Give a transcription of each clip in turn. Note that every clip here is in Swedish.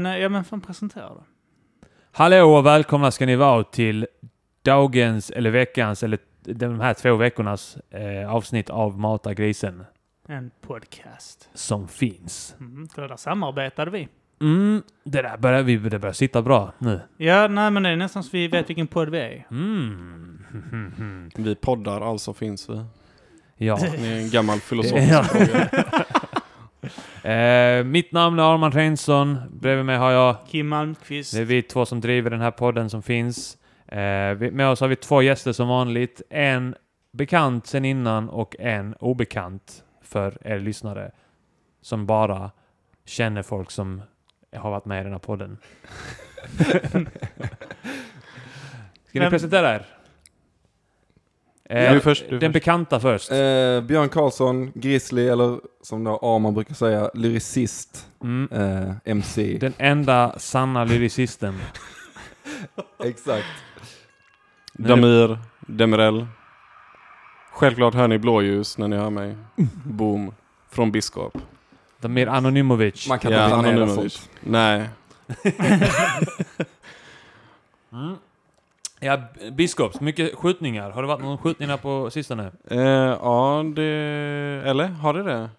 Men, eh, ja men fan presentera då. Hallå och välkomna ska ni vara till dagens, eller veckans, eller de här två veckornas eh, avsnitt av Mata grisen En podcast. som finns. Mm, det där samarbetade vi. Mm, det där börjar, vi, det börjar sitta bra nu. Ja, nej men det är nästan så vi vet vilken podd vi är. Mm. Vi poddar, alltså finns vi. ja. Det är en gammal filosofisk fråga. Eh, mitt namn är Armand Reinsson. Bredvid mig har jag... Kim Malmqvist. Det är vi två som driver den här podden som finns. Eh, med oss har vi två gäster som vanligt. En bekant sen innan och en obekant för er lyssnare. Som bara känner folk som har varit med i den här podden. Ska ni presentera er? Eh, Du först, du den först. bekanta först. Eh, Björn Karlsson, Grizzly, eller som då Arman brukar säga, lyricist, Mm. eh, MC. Den enda sanna lyricisten. Exakt. Damir, Demirel. Självklart hör ni blåljus när ni hör mig. Boom. Från Biskop. Damir Anonymovic. Man kan Ja, inte Anonymovic. Nej. Mm. Ja, Biskops, mycket skjutningar. Har det varit någon skjutningar på sistone? Eh, ja, det... Eller? Har det det?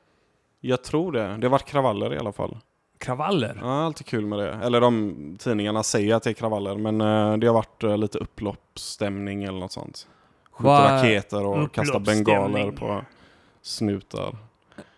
Jag tror det. Det har varit kravaller i alla fall. Kravaller? Ja, alltid kul med det. Eller de tidningarna säger att det är kravaller, men eh, det har varit eh, lite upploppsstämning eller något sånt. Skjuta Vad- raketer och kasta bengaler på snutar.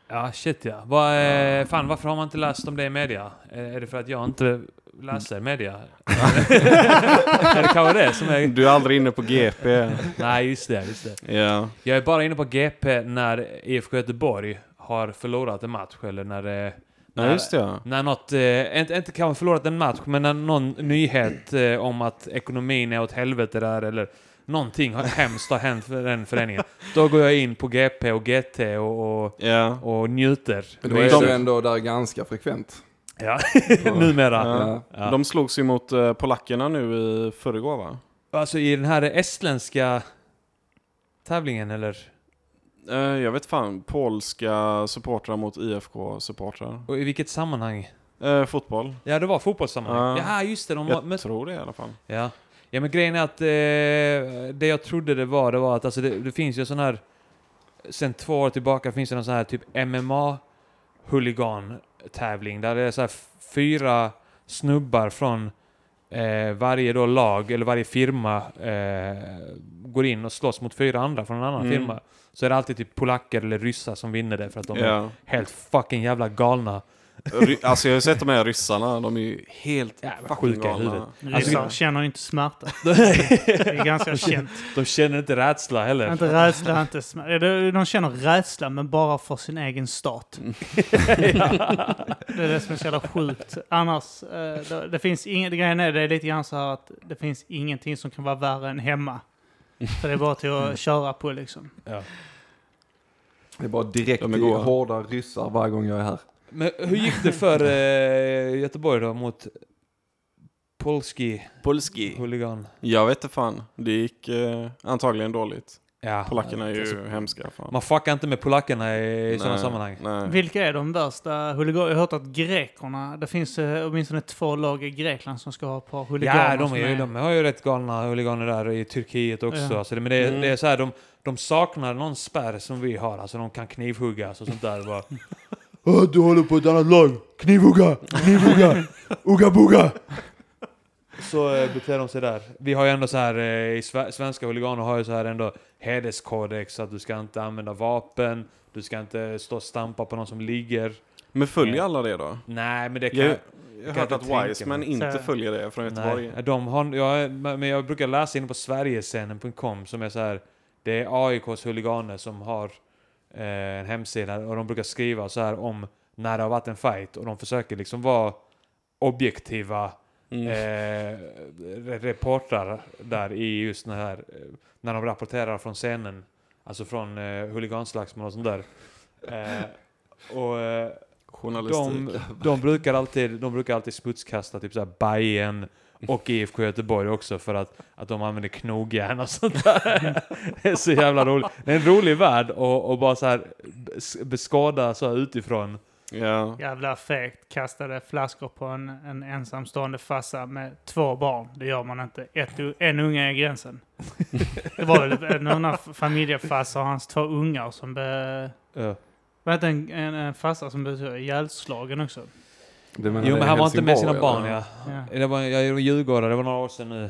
Ja, shit ja. Vad, eh, fan, varför har man inte läst om det i media? Är det för att jag inte läser media? är det kanske det som är... Du är aldrig inne på GP. Nej, just det, just det. Ja. Jag är bara inne på GP när IFK Göteborg har förlorat en match, eller när det... Ja, när- just det. ja. När något, eh, inte, inte kanske förlorat en match, men när någon nyhet eh, om att ekonomin är åt helvete där, eller någonting har- hemskt har hänt för den föreningen. Då går jag in på GP och GT och, och, Ja. och njuter. Men Då då är är du ändå där ganska frekvent. Ja, numera. Ja. Ja. De slogs ju mot eh, polackerna nu i förrgår va? Alltså i den här estländska tävlingen, eller? Eh, jag vet fan, polska supportrar mot IFK-supportrar. Och i vilket sammanhang? Eh, fotboll. Ja, det var fotbollssammanhang. Ja. Ja, just det. De Jag mötte tror det i alla fall. Ja. ja, men grejen är att eh, det jag trodde det var, det var att alltså, det, det finns ju sån här... Sen två år tillbaka finns det någon sån här typ MMA-huligan-tävling där det är så fyra snubbar från eh, varje då lag, eller varje firma, eh, går in och slåss mot fyra andra från en annan Mm. firma. Så är det alltid typ polacker eller ryssar som vinner det för att de är Ja. helt fucking jävla galna. Ry- alltså jag har sett de här ryssarna, de är ju helt Jävla sjuka i huvudet. Ryssar Alltså- känner ju inte smärta. Det är ganska känt. De känner inte rädsla heller. Inte rädsla, inte smärta. De känner rädsla, men bara för sin egen stat. Det är det som är så jävla sjukt. Annars, eh, det, det finns inget, grejen är det är lite grann så här att det finns ingenting som kan vara värre än hemma. Så det är bara till att köra på liksom. Ja. Det är bara direkt De hårda ryssar varje gång jag är här. Men hur gick det för eh, Göteborg då mot Polski Polski. huligan? Jag vet inte fan. Det gick eh, antagligen dåligt. Ja, Polackerna är ju alltså, hemska. Fan. Man fuckar inte med polackerna i, i sådana Nej, sammanhang. Nej. Vilka är de värsta huliganer? Jag har hört att grekerna, det finns eh, åtminstone två lag i Grekland som ska ha ett par huliganer. Ja, de, är, ju- de har ju rätt galna huliganer där i Turkiet också. Ja. Alltså det, men det, är- Mm. det är så här, de, de saknar någon spärr som vi har. Alltså de kan knivhuggas och sånt där. Bara, Åh, du håller på ett annat lag! Knivhugga! Knivhugga! Ugga bugga! Så eh, beter de sig där. Vi har ju ändå så här, eh, i sve- svenska huliganer har ju så här ändå hederskodex, att du ska inte använda vapen, du ska inte stå och stampa på någon som ligger. Men följer Ja. alla det då? Nej, men det kan Jag, jag... har hört inte att Wiseman mig. inte Så- följer det från Göteborg. Nej, de har, jag, men jag brukar läsa inne på sverigescenen.com som är så här. Det är AIKs huliganer som har eh, en hemsida och de brukar skriva så här om när det har varit en fight och de försöker liksom vara objektiva Mm. eh, re- reportrar där i just den här, eh, när de rapporterar från scenen, alltså från eh, huliganslagsmål och sånt där. Eh, och eh, Journalistik. de, de, brukar alltid, de brukar alltid smutskasta typ såhär Bayern och IFK Göteborg också för att, att de använder knogjärn och sånt där. Det är så jävla roligt. Det är en rolig värld och, och bara så här bes- beskåda så här utifrån Ja. Jävla fegt. Kastade flaskor på en, en ensamstående farsa med två barn. Det gör man inte. Ett, en unge är gränsen. Det var väl någon familjefarsa och hans två ungar som be... Ja. Vad hette en, en, en farsa som blev ihjälslagen också? Menar Jo men han var inte med sina barn ja. Ja. Det var, jag är djurgårdare, det var några år sedan nu.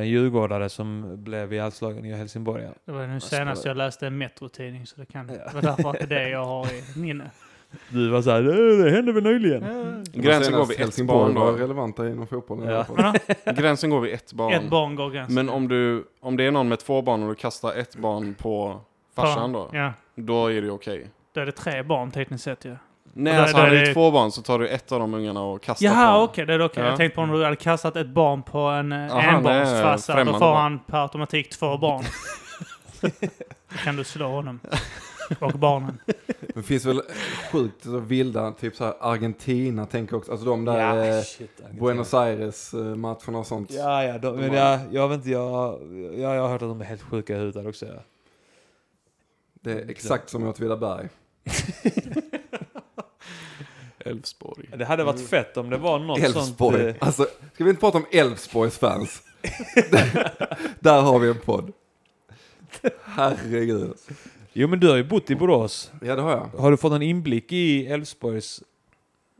Eh, djurgårdare som blev ihjälslagen i Helsingborg. Ja. Det var nu senast jag läste en Metro-tidning så det kan Ja. det var därför att det jag har i minne. Du var såhär, "Eh, det hände väl nyligen? Var Gränsen går vid ett barn var då. relevanta inom fotbollen. i Ja. alla fall. Gränsen går vid ett barn. Ett barn går gränsen. Men om, du, om det är någon med två barn och du kastar ett barn på farsan då, Ja, då är det okej. då är det tre barn tekniskt sett ju. Nej, alltså är hade du det- två barn så tar du ett av de ungarna och kastar på Jaha, honom. okej, det är okej. Ja. Jag tänkte på om du hade kastat ett barn på en eh, enbarnsfarsa. Då får barn. han per automatik två barn. Då kan du slå honom. Och barnen. Det finns väl sjukt så vilda, typ så här Argentina tänker jag också, alltså de där eh, shit. Buenos Aires eh, matcherna och sånt. Ja, ja, de, men jag, jag vet inte, jag, jag, jag har hört att de är helt sjuka i huvudet också. Ja. Det är exakt som i Åtvidaberg. Elfsborg. Det hade varit fett om det var något sånt... Elfsborg. eh, Alltså, ska vi inte prata om Elfsborgs fans? där har vi en podd. Herregud. Jo men du har ju bott i Borås. Ja, det har jag. Har du fått en inblick i Elfsborgs...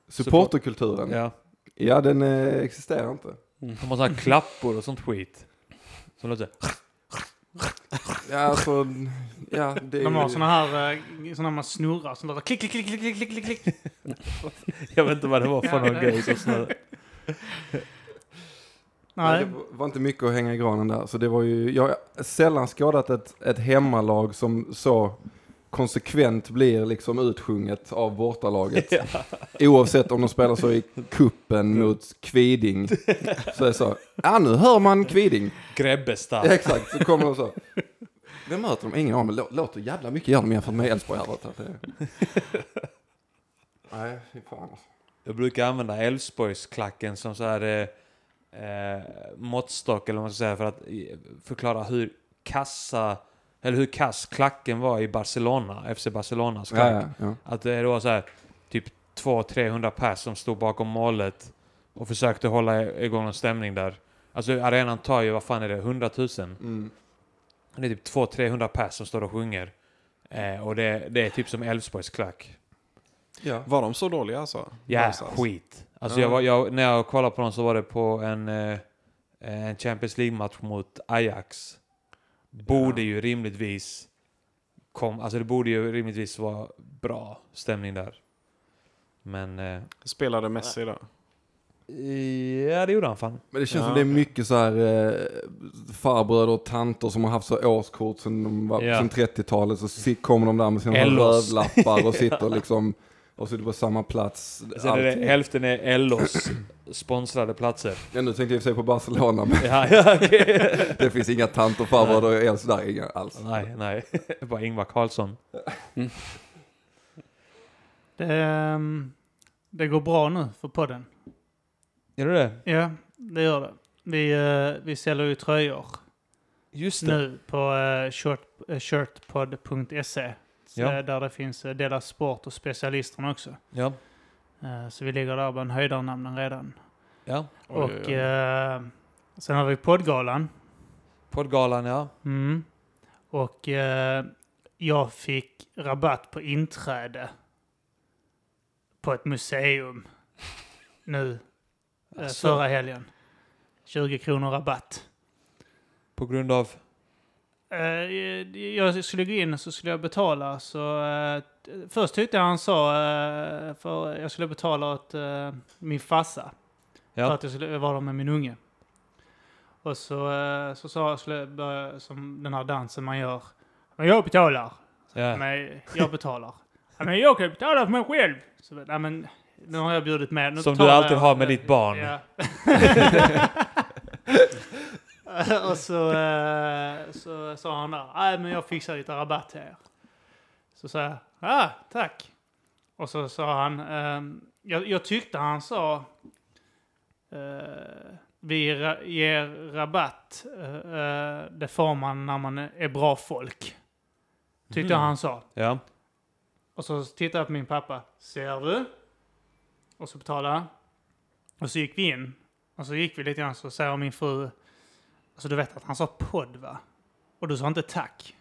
Supporterkulturen. Ja, Ja. den eh, existerar inte. De har sådana här klappor och sånt skit. Som låter så här. Ja, alltså, ja, det är De har ju- såna här, eh, såna man snurrar, som låter klick, klick, klick, klick, klick, klick. Jag vet inte vad det var för Ja, någon grej som snurrade. Nej. Nej. Det var inte mycket att hänga i granen där. Så det var ju, jag har sällan skådat ett, ett hemmalag som så konsekvent blir liksom utsjunget av bortalaget. Oavsett om de spelar så i kuppen mot Kviding. Så är det så, ja nu hör man Kviding. Grebbestad. Ja, exakt, så kommer de så. Vem möter de? Ingen aning, låter jävla mycket gör de jämfört med Elfsborg Nej, fy fan alltså. Jag brukar använda Elfsborgsklacken som så här eh, eh, måttstock eller vad man ska säga för att eh, förklara hur kassa eller hur kass klacken var i Barcelona, FC Barcelonas klack. Ja, ja, ja. Att det var så här typ 200-300 pers som stod bakom målet och försökte hålla igång en stämning där. Alltså arenan tar ju, vad fan är det, 100 000? Mm. Det är typ 200-300 pers som står och sjunger. Eh, och det, det är typ som Elfsborgs klack. ja. Var de så dåliga alltså? Ja, Någonstans? skit. Alltså Ja. jag var, jag, när jag kollade på dem så var det på en, eh, en Champions League-match mot Ajax. Borde ju rimligtvis kom, alltså det borde ju rimligtvis vara bra stämning där. Men... Eh, Spelade Messi då? ja, det gjorde han fan. Men det känns Ja, som det är mycket så här eh, farbröder och tanter som har haft så årskort sedan, Ja. sedan 30-talet. Så kommer de där med sina rövlappar och sitter liksom och sitter på samma plats. Sen är det, hälften är Ellos sponsrade platser. Ja, nu tänkte jag sig på Barcelona, men Ja, ja, okej. det finns inga farbröder och Els där, inga alls. Nej, nej. Bara Ingvar Carlsson. Det, ehm, det går bra nu för podden. Gör du det? Ja, det gör det. Vi, eh, vi säljer ju tröjor Just det. nu på shirt, eh, shirtpod.se. Ja. eh, Där det finns uh, Dela Sport och specialisterna också. Ja. Eh, så vi ligger där bland höjdarnamnen redan. ja. Oj, och oj, oj. eh, sen har vi poddgalan. Poddgalan, ja. Mm. Och eh, jag fick rabatt på inträde på ett museum nu eh, Asså? förra helgen. 20 kronor rabatt. På grund av... Eh, jag skulle gå in så skulle jag betala så eh, först tyckte jag han sa eh, för jag skulle betala åt min farsa för Ja. att jag skulle vara med min unge. Och så, så sa jag skulle börja som den här dansen man gör. Men jag betalar. ja. Men jag betalar. Men jag kan betala för mig själv. Så, nej, men, nu har jag bjudit med. Nu Som du alltid jag. har med ditt barn. Ja. och så, eh, så sa han där, nej men jag fixar lite rabatt till er. Så sa jag, ja tack. Och så sa han, ehm, jag, jag tyckte han sa, eh, vi ra- ger rabatt, eh, eh, det får man när man är bra folk. Tyckte Mhm. han sa. Ja. Och så tittade jag på min pappa. Ser du? Och så betalade jag. Och så gick vi in. Och så gick vi lite grann så säger min fru. Alltså du vet att han sa podd va? Och du sa inte tack.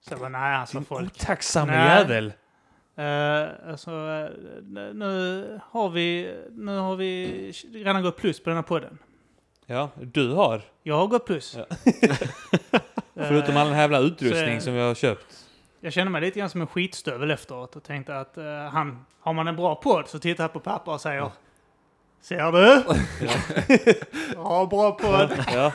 Så jag bara, nej sa Din folk. otacksamme Nej. jävel. Uh, alltså, eh, nu- har vi, nu har vi redan gått plus på den här podden. Ja, du har. Jag har gått plus. Ja. Eh, Förutom all den här jävla utrustning så- som vi har köpt. Jag kände mig lite grann som en skitstövel efteråt och tänkte att eh, han, har man en bra podd så tittar jag på pappa och säger Ser du? Ja, bra podd. Ja.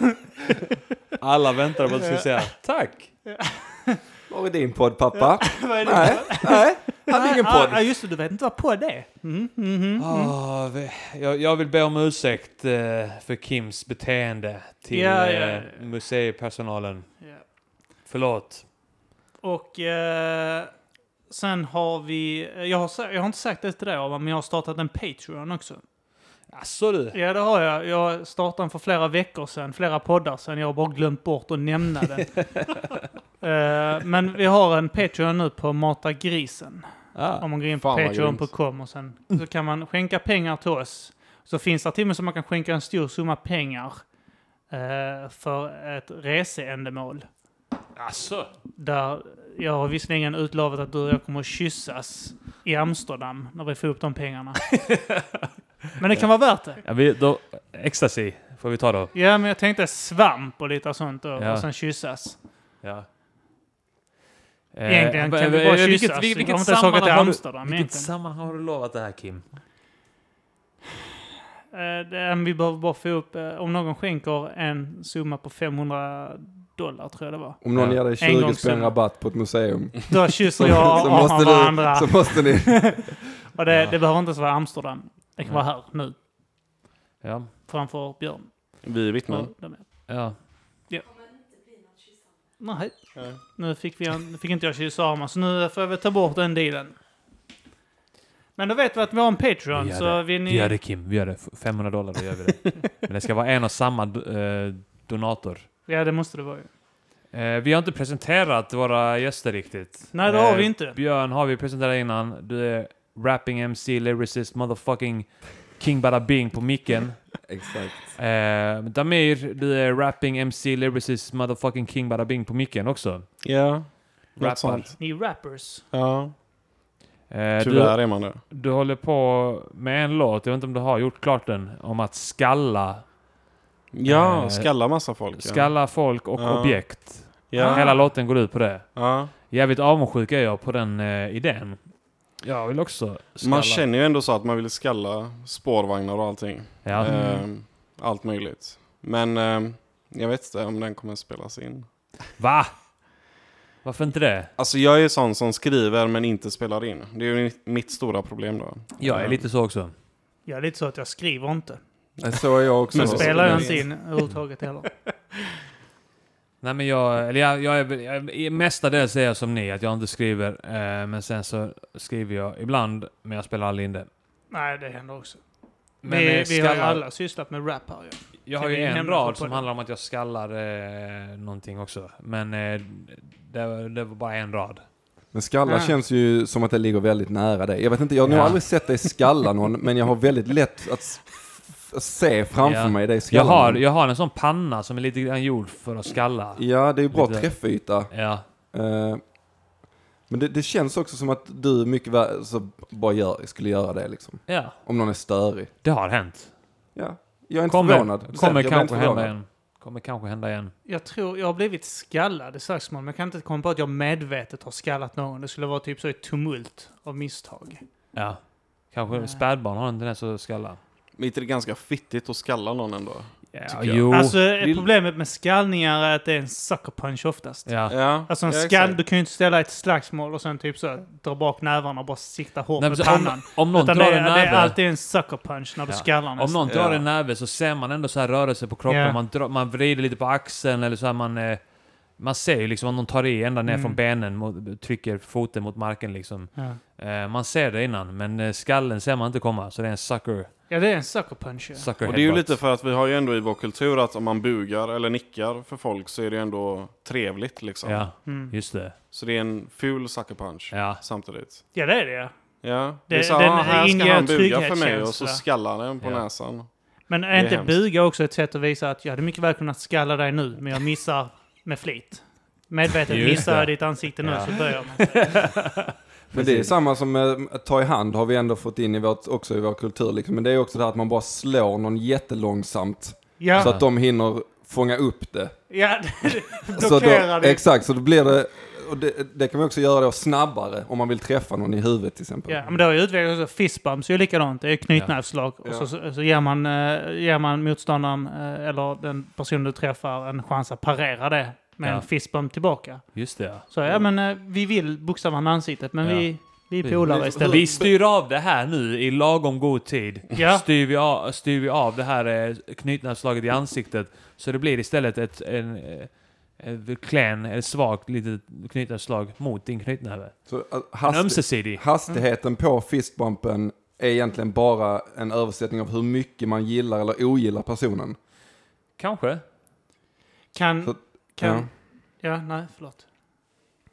Alla väntar på att du ska säga tack. Var är din podd pappa? Vad är det? nej, nej, han har ingen Ja, podd. Ja, just det, du vet inte vad podd är. Mm, mhm, mm. Ah, vi- jag, jag vill be om ursäkt eh, för Kims beteende till Ja, ja, eh, ja. museipersonalen. Ja. Förlåt. Och eh, sen har vi, jag har, jag har inte sagt det till dig men jag har startat en Patreon också. Asså du? Ja, det har jag. Jag startade den för flera veckor sedan, flera poddar sedan. Jag har bara glömt bort att nämna den. Eh, men vi har en Patreon nu på Mata Grisen. Ah. Om man går in på patreon.com och sen så kan man skänka pengar till oss. Så finns det till och med så man kan skänka en stor summa pengar eh, för ett reseändamål. Asså? Där jag har visserligen utlovat att du och jag kommer att kyssas i Amsterdam när vi får upp de pengarna. Men det kan vara värt det. Ja, vi, då, ecstasy får vi ta då. Ja, men jag tänkte svamp och lite sånt och, Ja. och sen kyssas. Ja. Egentligen Eh, kan vi eh, bara vilket- kyssas. vilket Vi kommer inte ens åka till sammanhang har du- Amsterdam Vilket sammanhang har du lovat det här Kim? Eh, vi behöver bara få upp, eh, om någon skänker en summa på 500 dollar tror jag det var. Om någon ger dig 20 spänn rabatt på ett museum Då kysser jag och Arman varandra. så måste ni... Och det, Ja. det behöver inte ens vara Amsterdam. Det kan vara här nu, Ja. framför Björn. Vi är vittnen. Och de är- Ja. Nej, nu fick, vi, en- nu fick inte jag kyssa Arman, så nu får jag väl ta bort den dealen. Men då vet vi att vi har en Patreon, Vi gör så det. vill ni... Vi gör det Kim, vi gör det. F- 500 dollar, då gör vi det. Men det ska vara en och samma eh, donator. Ja, det måste det vara ju. Eh, vi har inte presenterat våra gäster riktigt. Nej, det har Eh, vi inte. Björn har vi presenterat innan. Du är rapping MC, lyricist, motherfucking King Bada Bing på micken. Exakt. Eh, Damir, du är rapping MC, lyricist, motherfucking King Bada Bing på micken också. Ja, något sånt. Ni är rappers. Ja, Eh, du, tyvärr är man det. du håller på med en låt, jag vet inte om du har gjort klart den, om att skalla, Ja, Eh, skalla massa folk. Ja. skalla folk och Ja. objekt. Ja. Hela låten går ut på det. ja. Jävligt avundsjuk är jag på den eh, idén. Jag vill också skalla. Man känner ju ändå så att man vill skalla spårvagnar och allting. Ja. Ehm, allt möjligt. Men ehm, jag vet inte om den kommer spelas in. Va? Varför inte det? Alltså jag är sån som skriver men inte spelar in. Det är ju mitt- stora problem då. Jag är Ehm, lite så också. Jag är lite så att jag skriver inte. Så är jag också. Men spelar jag inte in överhuvudtaget heller. Nej men jag, eller jag, jag är, jag, mestadels är jag som ni, att jag inte skriver. Eh, men sen så skriver jag ibland, men jag spelar aldrig in det. Nej, det händer också. Men vi eh, vi har ju alla sysslat med rap här ju. Jag Kan har ju en rad som podden? handlar om att jag skallar eh, någonting också. Men eh, det, det var bara en rad. Men skalla Ah. känns ju som att det ligger väldigt nära dig. Jag vet inte, jag har nog Ja. aldrig sett dig skalla någon, men jag har väldigt lätt att se framför Ja. mig dig Jag har, jag har en sån panna som är lite grann gjord för att skalla. Ja, det är ju bra Lite- träffyta. Ja. Eh, men det, det känns också som att du mycket väl så bara gör, skulle göra det liksom. ja, Om någon är störig. det har hänt. Ja, jag är inte Kommer, förvånad. Kommer blir kanske inte hända förvånad. igen. Kommer kanske hända igen. Jag tror jag har blivit skallad i slagsmål, men jag kan inte komma på att jag medvetet har skallat någon. Det skulle vara typ så ett tumult av misstag. Ja. Kanske spädbarn har en tendens att skalla. Men inte det är ganska fittigt att skalla någon ändå? Ja, jo. Alltså, problemet med skallningar är att det är en sucker punch oftast. ja. Ja, Alltså en ja, skall, du kan ju inte ställa ett slagsmål och sen typ så dra bak nävarna och bara sikta hårt Nej, med så om, pannan. om någon Utan drar det, en är- det är näve. alltid en sucker punch när du Ja. skallar Om nästan. någon drar Ja. en näve så ser man ändå så här rörelse på kroppen. Ja. Man, drar, man vrider lite på axeln eller så här man... Eh, man ser ju liksom om någon tar i ända ner Mm. från benen, mot, trycker foten mot marken liksom. Ja. Eh, man ser det innan, men eh, skallen ser man inte komma. Så det är en sucker, Ja, det är en sucker punch. Ja. Sucker Och det är ju headbutt. lite för att vi har ju ändå i vår kultur att om man bugar eller nickar för folk så är det ändå trevligt liksom. Ja, Mm. just det. Så det är en ful sucker punch Ja. samtidigt. ja, det är det. ja. Det, Det- är så, den ah, här ska han buga för mig och så skallar den på Ja. näsan. Men är, är inte hemskt. buga också ett sätt att visa att jag hade mycket väl kunnat skalla dig nu, men jag missar med flit? Medvetet missar det. jag ditt ansikte nu Ja. så böjer man. Men det är samma som att ta i hand har vi ändå fått in i vårt, också i vår kultur. Liksom. Men det är också det här att man bara slår någon jättelångsamt. Ja, Så att de hinner fånga upp det. ja Så då, exakt, så då blir det, och det, det kan man också göra då snabbare om man vill träffa någon i huvudet till exempel. Ja, men det har ju utvecklats. Fistbumps är ju likadant. Det är knytnävsslag. Och så, så, så ger, man, eh, ger man motståndaren eh, eller den person du träffar en chans att parera det med Ja. en fistbump tillbaka. Just det, ja. Så ja, men eh, vi vill boxa varandra i ansiktet, men Ja. vi, vi är polare istället. Vi styr av det här nu i lagom god tid. Ja. Styr, vi av, styr vi av det här eh, knutnävsslaget i ansiktet så det blir istället ett, en, eh, ett klen, ett svagt litet knytnävsslag mot din knytnäve. Så, hast, ömsesidig. hastigheten på fistbumpen är egentligen bara en översättning av hur mycket man gillar eller ogillar personen. Kanske. Kan... Så- kan ja. ja. nej, förlåt.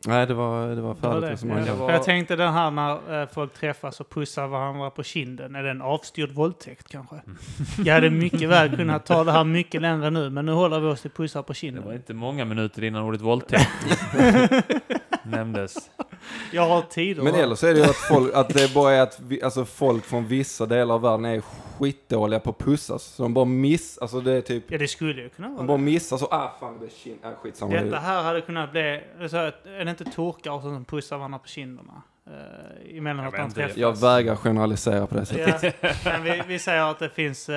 Nej, det var, det var Det var det. det Jag tänkte den här när eh, folk träffas och pussar varandra på kinden. Är det en avstyrd våldtäkt kanske? Jag hade mycket väl kunnat ta det här mycket längre nu, men nu håller vi oss till pussar på Det kinden. var inte många minuter innan ordet våldtäkt nämndes. Jag har tider. Men eller så är det ju att, folk, att det bara är att vi, alltså folk från vissa delar av världen är skitdåliga på att pussas. Så de bara miss, alltså det är typ, Ja, det skulle ju kunna de vara bara det. missar så, ah fan det blev kind, ah skitsamma. Detta här hade kunnat bli... Så att, är det inte turkar som pussar varandra på kinderna? Uh, emellanåt Jag de vet inte. träffas. Jag vägrar generalisera på det sättet. Ja, men vi, vi säger att det finns uh,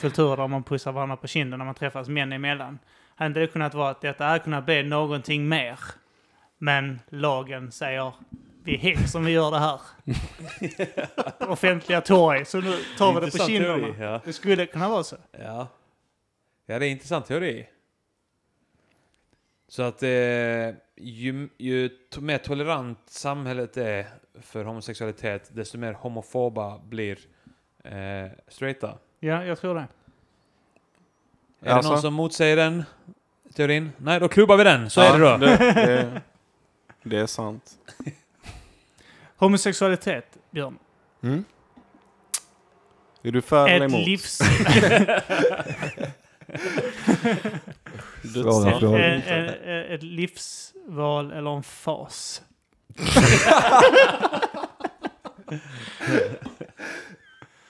kulturer där man pussar varandra på kinden när man träffas män emellan. Hade det kunnat vara att detta hade kunnat bli någonting mer? Men lagen säger vi är helt som vi gör det här. Offentliga torg, så nu tar vi det på kinderna. teori, ja. Det skulle kunna vara så. Ja. Ja, det är en intressant teori. Så att eh, ju, ju to mer tolerant samhället är för homosexualitet, desto mer homofoba blir eh, straighta. Ja, jag tror det. Är Alltså? det någon som motsäger den teorin? Nej, då klubbar vi den. Så är det då. Det, det, det är sant. Homosexualitet, Björn. Mm? Är du för eller Ett emot? livs... Svåra ett, frågor. ett, ett, ett livsval eller en fas.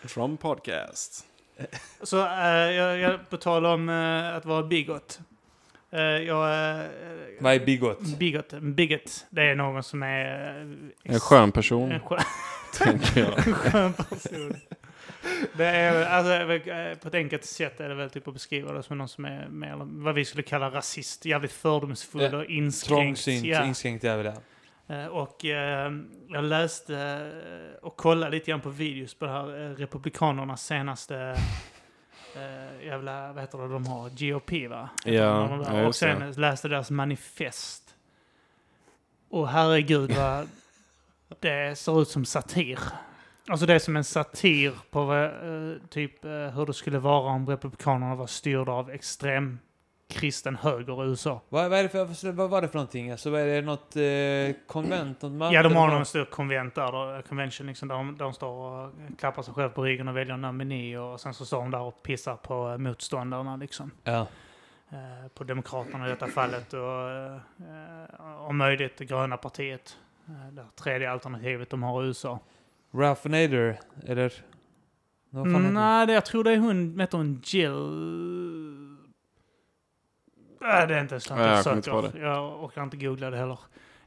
From podcast. Så äh, jag, jag, på tal om äh, att vara bigot. Äh, jag... Äh, Vad är bigot? bigot, bigot, det är någon som är... äh, En skön person, En skön, tänker jag. en skön person. Det är alltså, på ett enkelt sätt är det väl typ att beskriva det som någon som är mer, vad vi skulle kalla rasist, jävligt fördomsfull Ja, och inskränkt. Trångsynt, Ja. inskränkt är väl det. Och eh, jag läste och kollade lite grann på videos på det här Republikanernas senaste eh, jävla, vad heter det de har? GOP va? Ja, de ja, och sen läste deras manifest. Och herregud vad det ser ut som satir. Alltså det är som en satir på eh, typ eh, hur det skulle vara om Republikanerna var styrda av extrem kristen höger i USA. Vad, vad, är det för, vad var det för någonting? Alltså, vad är det något eh, konvent, något möte? Ja, de har någon stor konvent där, då, convention, liksom, där de, de står och klappar sig själv på ryggen och väljer en nomini och sen så står de där och pissar på eh, motståndarna liksom. Ja. Eh, på Demokraterna i detta fallet och eh, om möjligt det gröna partiet. Eh, det tredje alternativet de har i USA. Ralph Nader, eller? Mm, nej, det, jag tror det är hon, heter hon Jill? Nej, det är inte Nej, jag jag kommer inte söker. Jag orkar inte googla det heller.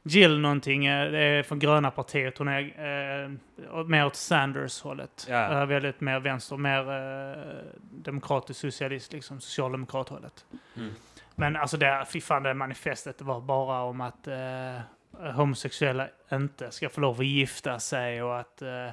Jill någonting, eh, det är från gröna partiet. Hon är eh, mer åt Sanders-hållet. Ja. Eh, väldigt mer vänster, mer eh, demokratisk socialist, liksom socialdemokrat-hållet. Mm. Men alltså det, fy fan, det manifestet var bara om att eh, homosexuella inte ska få lov att gifta sig och att eh,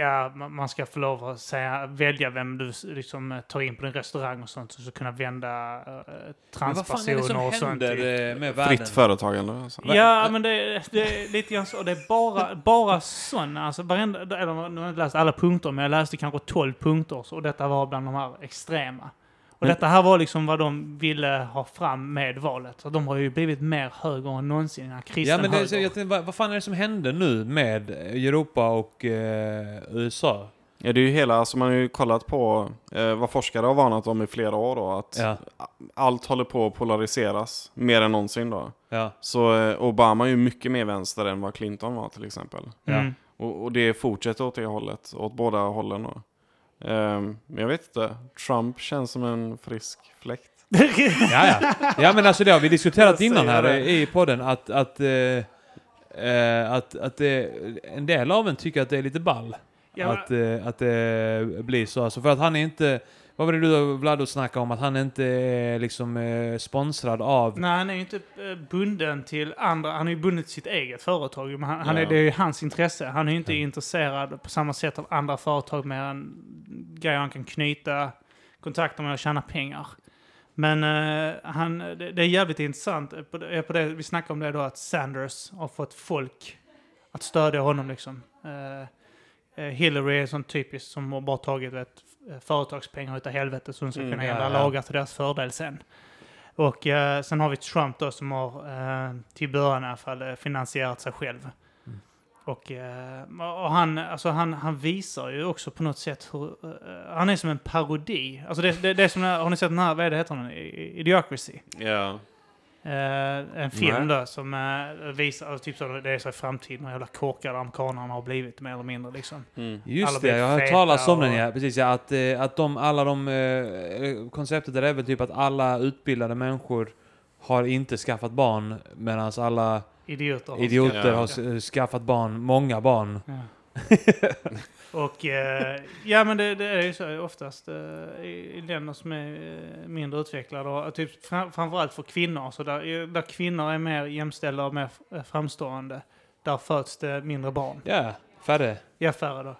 ja, man ska få lov att säga, välja vem du liksom, eh, tar in på din restaurang och sånt. Så, så kunna vända uh, det som transpersoner och sånt. eh, med världen? Fritt företagande. alltså. Ja, men det, det är lite grann så. Och det är bara, bara sådana. Alltså varenda, eller nu har jag inte läst alla punkter, men jag läste kanske 12 punkter. Och detta var bland de här extrema. Och detta här var liksom vad de ville ha fram med valet. Så de har ju blivit mer höger än någonsin. Den här Ja, kristen men det, så, höger. jag tänkte, vad, vad fan är det som händer nu med Europa och eh, USA? Ja, det är ju hela, alltså man har ju kollat på eh, vad forskare har varnat om i flera år då, att Ja, allt håller på att polariseras mer än någonsin då. ja, Så eh, Obama är ju mycket mer vänster än vad Clinton var till exempel. ja. Mm. Och, och det fortsätter åt det hållet, åt båda hållen då. Ehm, men jag vet inte, Trump känns som en frisk fläkt. Ja, ja. ja men alltså det har vi diskuterat innan här det. i podden att, att, eh, att, att det, en del av en tycker att det är lite ball. Ja, men- att, eh, att det blir så. Alltså för att han är inte... Vad var det du och Vlado snackade om? Att han inte är liksom eh, sponsrad av... Nej, han är ju inte eh, bunden till andra. Han är ju bunden till sitt eget företag. Men han, han är, Ja. det är ju hans intresse. Han är ju inte intresserad på samma sätt av andra företag mer än grejer han kan knyta kontakter med och tjäna pengar. Men eh, han, det, det är jävligt intressant. På det, på det, vi snackade om det då att Sanders har fått folk att stödja honom liksom. Eh, eh, Hillary är sån typisk som har bara tagit vet, företagspengar utav helvete så hon ska Mm, kunna ja, ändra ja. lagar till deras fördel sen. Och eh, sen har vi Trump då som har, eh, till början i alla fall, eh, finansierat sig själv. Mm. Och, eh, och han, alltså han, han visar ju också på något sätt hur... eh, han är som en parodi. Alltså det, det, det är som, har ni sett den här, vad är det heter den? Idiocracy. Ja. Eh, en film Nej. då som eh, visar, alltså, typ så det är så i framtiden, hur jävla korkade amerikanerna har blivit mer eller mindre liksom. Mm. Alla Just blir det, jag har hört talas om den ja. Precis ja. Att, eh, att de, alla de... Eh, konceptet där är väl typ att alla utbildade människor har inte skaffat barn medan alla Idioter. har idioter Ja. har skaffat barn, många barn. Ja. och eh, ja men det, det är ju så oftast eh, i, i länder som är eh, mindre utvecklade och typ fram, framförallt för kvinnor. Så där, där kvinnor är mer jämställda och mer eh, framstående, där föds det mindre barn. Ja, färre. Ja, färre då.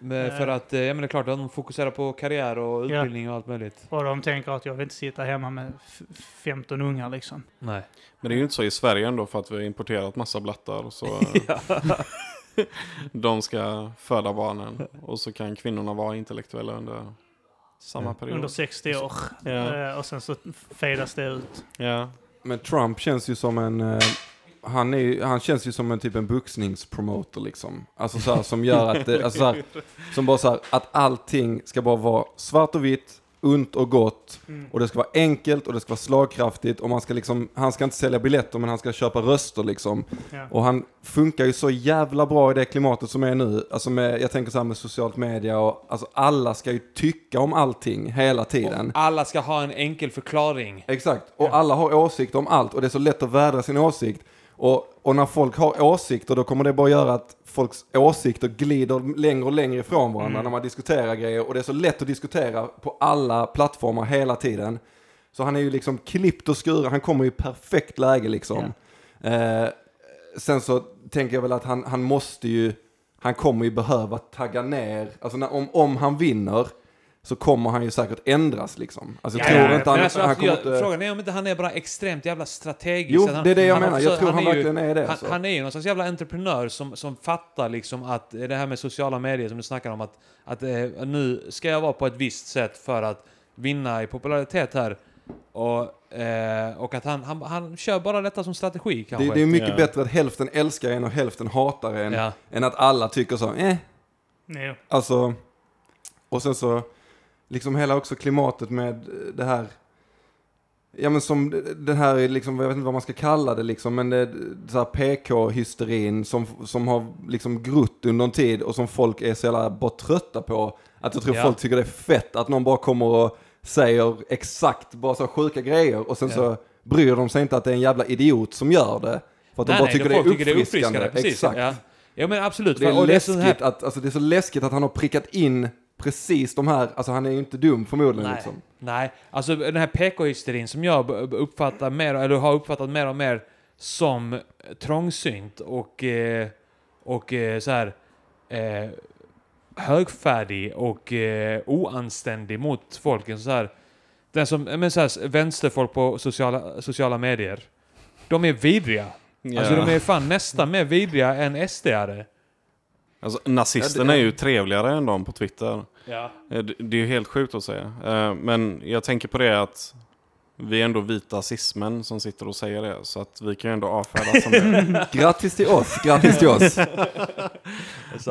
Men Eh. för att, eh, ja men det är klart de fokuserar på karriär och Ja. utbildning och allt möjligt. Och de tänker att jag vill inte sitta hemma med f- 15 ungar liksom. Nej. Men det är ju inte så i Sverige ändå för att vi har importerat massa blattar. och Så de ska föda barnen och så kan kvinnorna vara intellektuella under samma period. Under 60 år. Ja. Eh, och sen så fejdas det ut. Ja. Men Trump känns ju som en... eh, han, är, han känns ju som en typ en boxningspromoter liksom. Alltså så här, som gör att det, alltså så här, som bara så här, att allting ska bara vara svart och vitt, ont och gott. Mm. Och det ska vara enkelt och det ska vara slagkraftigt och man ska liksom, han ska inte sälja biljetter men han ska köpa röster liksom. Ja. Och han funkar ju så jävla bra i det klimatet som är nu. Alltså med, jag tänker så här med socialt media och alltså alla ska ju tycka om allting hela tiden. Alla ska ha en enkel förklaring. Exakt, och alla har åsikter om allt och det är så lätt att vädra sin åsikt. Och, och när folk har åsikter då kommer det bara göra att folks åsikter glider längre och längre ifrån varandra Mm. när man diskuterar grejer. Och det är så lätt att diskutera på alla plattformar hela tiden. Så han är ju liksom klippt och skuren, han kommer i perfekt läge liksom. Eh, sen så tänker jag väl att han, han måste ju, han kommer ju behöva tagga ner, alltså när, om, om han vinner så kommer han ju säkert ändras liksom. Alltså jag Ja, tror ja, inte han, alltså, han alltså, kommer jag, inte... Frågan är om inte han är bara extremt jävla strategisk. Jo, han, det är det jag han menar. Jag också- tror han, är ju- verkligen är det. Han, alltså. han är ju någon slags jävla entreprenör som, som fattar liksom att det här med sociala medier som du snackar om att, att eh, nu ska jag vara på ett visst sätt för att vinna i popularitet här. Och, eh, och att han, han, han kör bara detta som strategi kanske. det, det är mycket Ja. bättre att hälften älskar en och hälften hatar en. ja. Än att alla tycker så, eh, Jo. alltså. Och sen så, liksom hela också klimatet med det här. Ja men som det här är liksom, jag vet inte vad man ska kalla det liksom, men det, så här PK-hysterin som, som har liksom grott under en tid och som folk är så jävla bara trötta på. Att jag tror Ja. folk tycker det är fett att någon bara kommer och säger exakt bara så sjuka grejer och sen Ja. så bryr de sig inte att det är en jävla idiot som gör det. För att de bara tycker det är folk tycker uppfriskande. Precis, Exakt. Ja. ja men absolut. Det är, det är så läskigt här- att, alltså det är så läskigt att han har prickat in precis de här, alltså han är ju inte dum förmodligen Nej. liksom. Nej, alltså den här PK-hysterin som jag uppfattar mer, eller har uppfattat mer och mer som trångsynt och, eh, och eh, så här eh, högfärdig och eh, oanständig mot folken. Så här, den som, men så här, vänsterfolk på sociala, sociala medier. De är vidriga. Ja. Alltså de är fan nästan mer vidriga än SD-are. Alltså, nazisterna är ju trevligare än de på Twitter. Ja. Eh, Det det är ju helt sjukt att säga. Eh, Men jag tänker på det att vi är ändå vita cismen som sitter och säger det. Så att vi kan ju ändå avfärdas som det. Grattis till oss, grattis till oss.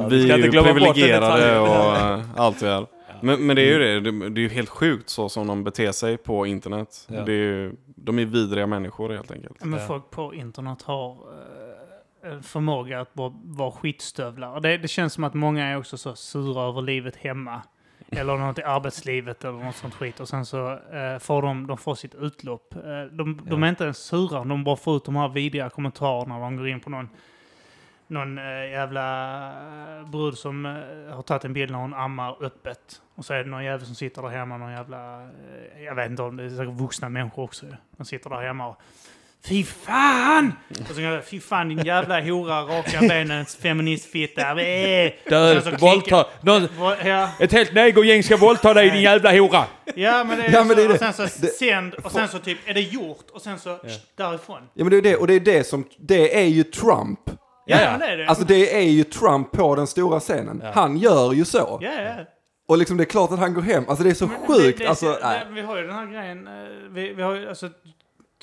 Vi ska är inte ju privilegierade och eh, allt det här. Men, men det är ju det, det, är ju helt sjukt så som de beter sig på internet. Ja. Det är ju, de är vidriga människor helt enkelt. Men folk på internet har förmåga att bara vara skitstövlar. Och det, det känns som att många är också så sura över livet hemma. Eller något i arbetslivet eller något sånt skit. Och sen så eh, får de, de får sitt utlopp. Eh, de, de är inte ens sura, de bara får ut de här vidriga kommentarerna. när De går in på någon, någon eh, jävla eh, brud som eh, har tagit en bild när hon ammar öppet. Och så är det någon jävel som sitter där hemma, någon jävla, eh, jag vet inte om det är säkert vuxna människor också. De sitter där hemma och Fy fan! Och så kan jag, fy fan din jävla hora, raka benens feministfitta. Död, våldta. Någon, Ja, ett helt negergäng ska våldta dig din jävla hora. ja, men det är, Ja, men det är så, det. och sen så Det- sänd och sen så typ är det gjort och sen så därifrån. Ja men det är det, och det är det som, det är ju Trump. Ja, Ja, ja. det är det. Alltså det är ju Trump på den stora scenen. Ja. Han gör ju så. ja, ja. Och liksom det är klart att han går hem. Alltså det är så Men sjukt. det- det- alltså, det-. Vi har ju den här grejen. eh, Vi, vi har ju, alltså,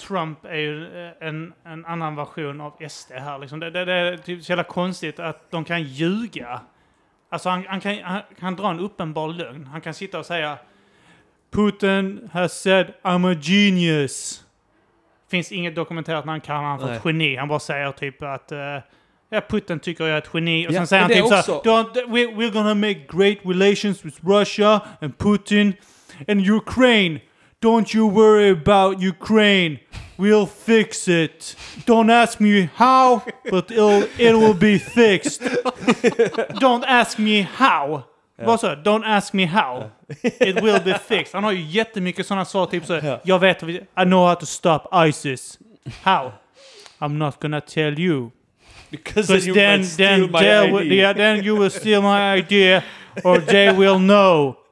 Trump är ju eh, en, en annan version av SD här. Liksom. Det, det, det är typ så jävla konstigt att de kan ljuga. Alltså han, han, kan, han kan dra en uppenbar lögn. Han kan sitta och säga Putin has said I'm a genius. Finns inget dokumenterat när han kallar honom för Nej. ett geni. Han bara säger typ att uh, ja, Putin tycker jag är ett geni. Och Ja, sen säger han typ så här, "Don't- we, We're gonna make great relations with Russia and Putin and Ukraine. Don't you worry about Ukraine. We'll fix it. Don't ask me how, but it'll, it will be fixed. Don't ask me how. Vad sa jag? Don't ask me how. It will be fixed. Han har ju jättemycket sådana svar, typ så Ja. Jag vet, I know how to stop ISIS. How? I'm not gonna tell you. Because Because you then, then, my they will, yeah, then you will steal my idea, or they will know.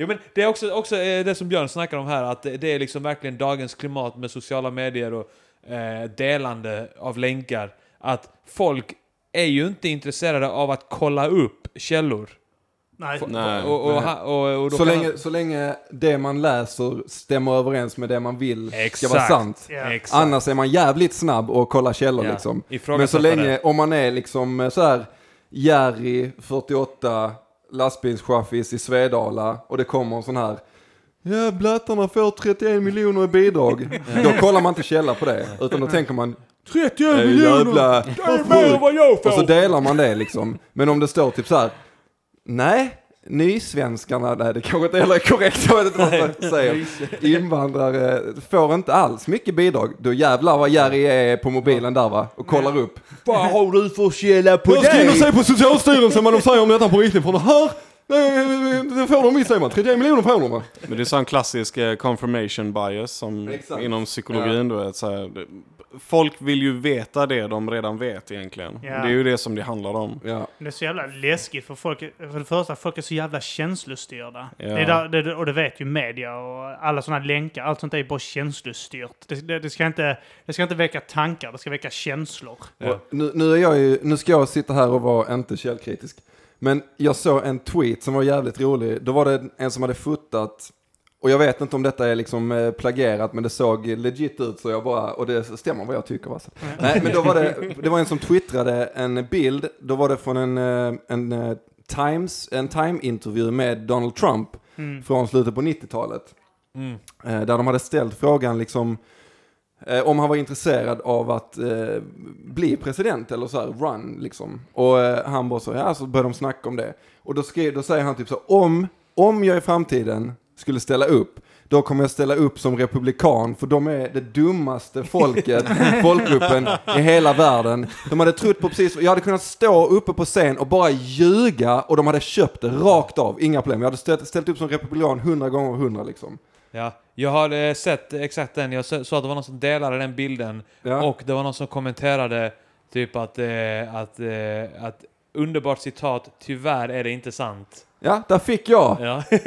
Jo, men det är också, också eh, det som Björn snackar om här, att det, är liksom verkligen dagens klimat med sociala medier och eh, delande av länkar. Att folk är ju inte intresserade av att kolla upp källor. Nej. Nej, och, och, nej. och, Så länge, så länge det man läser stämmer överens med det man vill ska Exakt. vara sant. Exakt. Annars är man jävligt snabb och kollar källor Ja, liksom. Men så länge, det. om man är liksom eh, så här Jerry, 48, lastbilschaffis i Svedala och det kommer en sån här Ja, blattarna får 31 miljoner i bidrag. Då kollar man inte källa på det, utan då tänker man 31 miljoner! Jävla, Det är mer än vad jag och så får! delar man det liksom. Men om det står typ så här, nej, nysvenskarna, nej det kanske inte heller är korrekt, jag vet inte vad man säger. Invandrare får inte alls mycket bidrag. Då jävlar vad Jerry är på mobilen där va, och kollar upp. Vad har du för källa på Jag ska in och dig? se på Socialstyrelsen vad de säger om detta på riktigt, för det här, det- får de visst säger man, 31 miljoner får de va. Men det är sån klassisk eh, confirmation bias som Exakt. inom psykologin då. Är så här, det- folk vill ju veta det de redan vet egentligen. Ja. Det är ju det som det handlar om. Ja. Det är så jävla läskigt för folk. För det första, folk är så jävla känslostyrda. Ja. Det är där, det, och det vet ju media och alla sådana länkar. Allt sånt är bara känslostyrt. Det, det, det, ska inte, det ska inte väcka tankar, det ska väcka känslor. Nu, nu, är jag ju, nu ska jag sitta här och vara inte källkritisk. Men jag såg en tweet som var jävligt rolig. Då var det en som hade fotat, och jag vet inte om detta är liksom eh, plagierat, men det såg legit ut så jag bara, och det stämmer vad jag tycker alltså. Nej, men då var det, det var en som twittrade en bild, då var det från en, eh, en eh, Times, en Time-intervju med Donald Trump Mm. från slutet på 90-talet. Mm. Där de hade ställt frågan liksom om han var intresserad av att eh, bli president eller så här run liksom. Och eh, han bara så, ja så började de snacka om det. Och då, skrev, då säger han typ så, om, om jag i framtiden skulle ställa upp, då kommer jag ställa upp som republikan, för de är det dummaste folket, folkgruppen i hela världen. De hade trott på precis, jag hade kunnat stå uppe på scen och bara ljuga och de hade köpt det rakt av, inga problem. Jag hade ställt, ställt upp som republikan hundra gånger hundra liksom. Ja, jag har sett exakt den. Jag så- såg att det var någon som delade den bilden. Ja. Och det var någon som kommenterade typ att, eh, att, eh, att underbart citat, tyvärr är det inte sant. Ja, där fick jag! Ja. Nej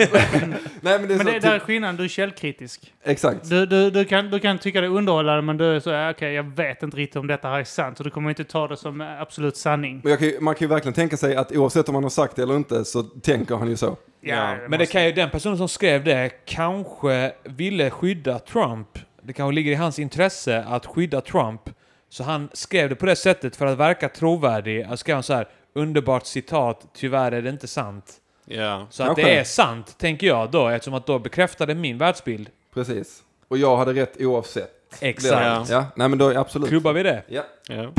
men det är Men så, det, typ, där är skillnaden, du är källkritisk. exakt. Du, du, du, kan, du kan tycka det är underhållande, men du är så okej, jag vet inte riktigt om detta här är sant, så du kommer inte ta det som eh, absolut sanning. Men jag kan, man kan ju verkligen tänka sig att oavsett om man har sagt det eller inte så tänker han ju så. Ja, Men det kan ju, den personen som skrev det kanske ville skydda Trump. Det kanske ligger i hans intresse att skydda Trump. Så han skrev det på det sättet för att verka trovärdig. Han skrev så här, underbart citat, tyvärr är det inte sant. Ja. Så att Kanske. det är sant, tänker jag då, eftersom att då bekräftade min världsbild. Precis. Och jag hade rätt oavsett. Exakt. Ja. Ja, nej men då absolut. Klubbar vi det? Ja. Ja.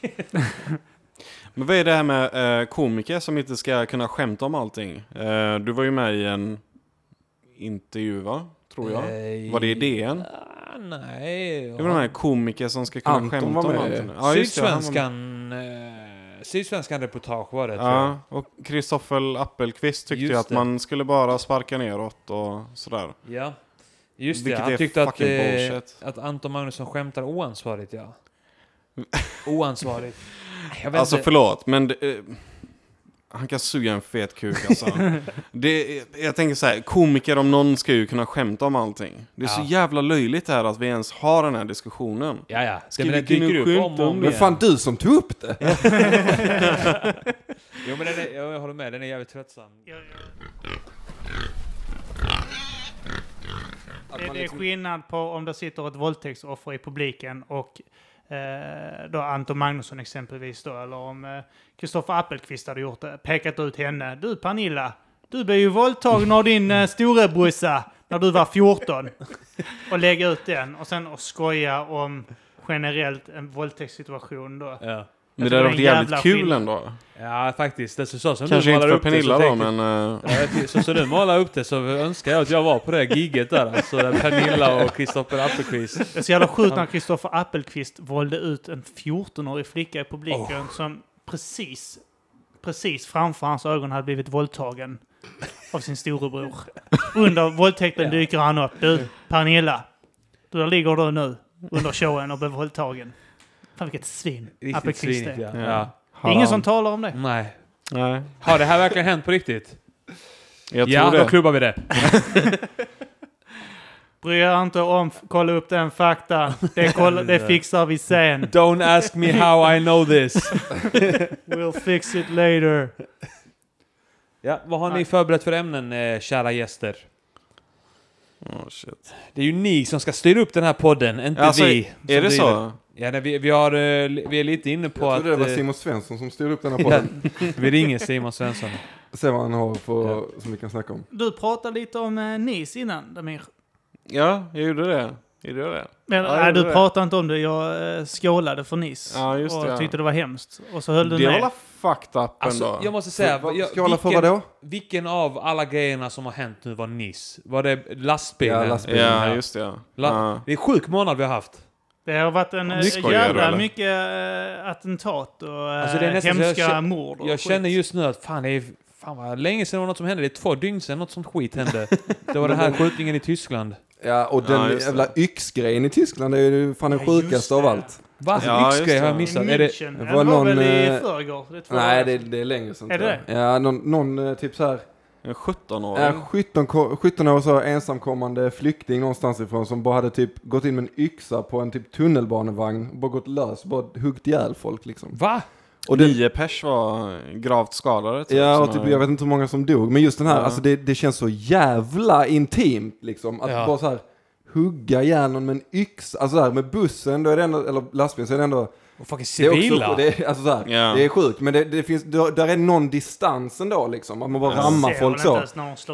Men vad är det här med eh, komiker som inte ska kunna skämta om allting? Eh, du var ju med i en intervju va? Tror jag. Eh, Var det i DN? Ah, nej. Det var de här komiker som ska kunna Anton skämta var om med. allting. Ja, just det, han var. Sydsvenskan... Eh, Sydsvenskan reportage var det, tror jag. Ja, och Kristoffer Appelqvist tyckte ju Just att det. man skulle bara sparka neråt och sådär. Ja. Just det, Vilket han är tyckte att, fucking eh, bullshit. att Anton Magnusson skämtar oansvarigt, ja. Oansvarigt. Jag vet Alltså inte. förlåt, men det, eh, han kan suga en fet kuk alltså. det, jag tänker så här, komiker om någon ska ju kunna skämta om allting. Det är så Ja. jävla löjligt här att vi ens har den här diskussionen. Ja, ja. Ska Det, men vi det dyker upp om om det? Men fan du som tog upp det! Jo, men den är, jag håller med. Den är jävligt tröttsam. Det, det är liksom- skillnad på om det sitter ett våldtäktsoffer i publiken och eh, då Anton Magnusson exempelvis då, eller om eh, Kristoffer Appelqvist hade gjort det, pekat ut henne. Du Pernilla, du blev ju våldtagen av din eh, storebrorsa när du var 14. Och lägga ut den och sen och skoja om generellt en våldtäktssituation då. Ja. Men det hade det varit jävligt kul skillnad. ändå. ja, faktiskt. Det så, så som Kanske du inte målar för upp det, Pernilla så då, men... eh, Ja, Så som du målar upp det så önskar jag att jag var på det giget där. Alltså där Pernilla och Kristoffer Appelqvist. Det är så jävla sjukt när Kristoffer Appelqvist valde ut en 14-årig flicka i publiken som precis, precis framför hans ögon hade blivit våldtagen av sin storebror. Under våldtäkten dyker han upp. Du, Pernilla. Du, där ligger du nu under showen och blev våldtagen. Fan vilket svin Riktigt Appelqvist svinigt, ja. Ja. ja. Ingen som talar om det. Nej. Nej, Har det här verkligen hänt på riktigt? jag ja, tror då det. klubbar vi det. Bry er inte om, kolla upp den fakta. Det, kolla, det fixar vi sen. Don't ask me how I know this. We'll fix it later. Ja, vad har ni förberett för ämnen, eh, kära gäster? Oh, shit. Det är ju ni som ska styra upp den här podden, inte Alltså, vi. är det driver. så? Ja, nej, vi, vi, har, eh, vi är lite inne på Jag att trodde det var eh, Simon Svensson som styrde upp den här ja, podden. vi ringer Simon Svensson. Se vad han har på, Ja. som vi kan snacka om. Du pratade lite om eh, NIS innan, Damir. Ja, jag gjorde det. Gjorde jag det? Men, Ja, nej, det du det. pratade inte om det. Jag eh, skålade för NIS. Ja, just och det, ja. tyckte det var hemskt. Och så höll du Det var med. fucked up Alltså, ändå. jag måste säga, jag, Skåla för vilken, vadå? vilken av alla grejerna som har hänt nu var Niss? Var det lastbilen? Ja, lastbilen. Ja, just det. Ja. La- Ja. Det är sjuk månad vi har haft. Det har varit en eh, skojar jävla eller? mycket äh, attentat och äh, Alltså, det jag hemska känner- mord. Och Jag skit. känner just nu att fan, det är fan vad länge sedan det var något som hände. Det är två dygn sedan något sånt skit hände. Det var den här skjutningen i Tyskland. Ja, och den Ja, det. jävla yxgrejen i Tyskland är ju fan den Ja, sjukaste det. av allt. Va? Ja, just Yxgrej har jag det. I missat. Är det, München. det Det var var, någon, väl i eh, förrgår? Det Nej, det, det är längre sedan. Är det jag. Ja, någon, någon eh, typ så här. En 17-åring. Ja, 17, ko- 17 år så ensamkommande flykting någonstans ifrån som bara hade typ gått in med en yxa på en typ tunnelbanevagn, bara gått lös, bara huggit ihjäl folk liksom. Va? Och den, Nio pers var gravt skadade. Typ, ja, och typ, jag vet inte hur många som dog, men just den här, Ja. alltså det, det känns så jävla intimt liksom. Att Ja. bara så här hugga ihjäl någon med en yxa, alltså där med bussen, då är det ändå, eller lastbilen, så är det ändå Och fucking Det är, civila? också, det, är, alltså så här, Ja. det är sjukt, men det, det finns, där, är någon distans ändå liksom. Att man bara Ja. rammar folk så.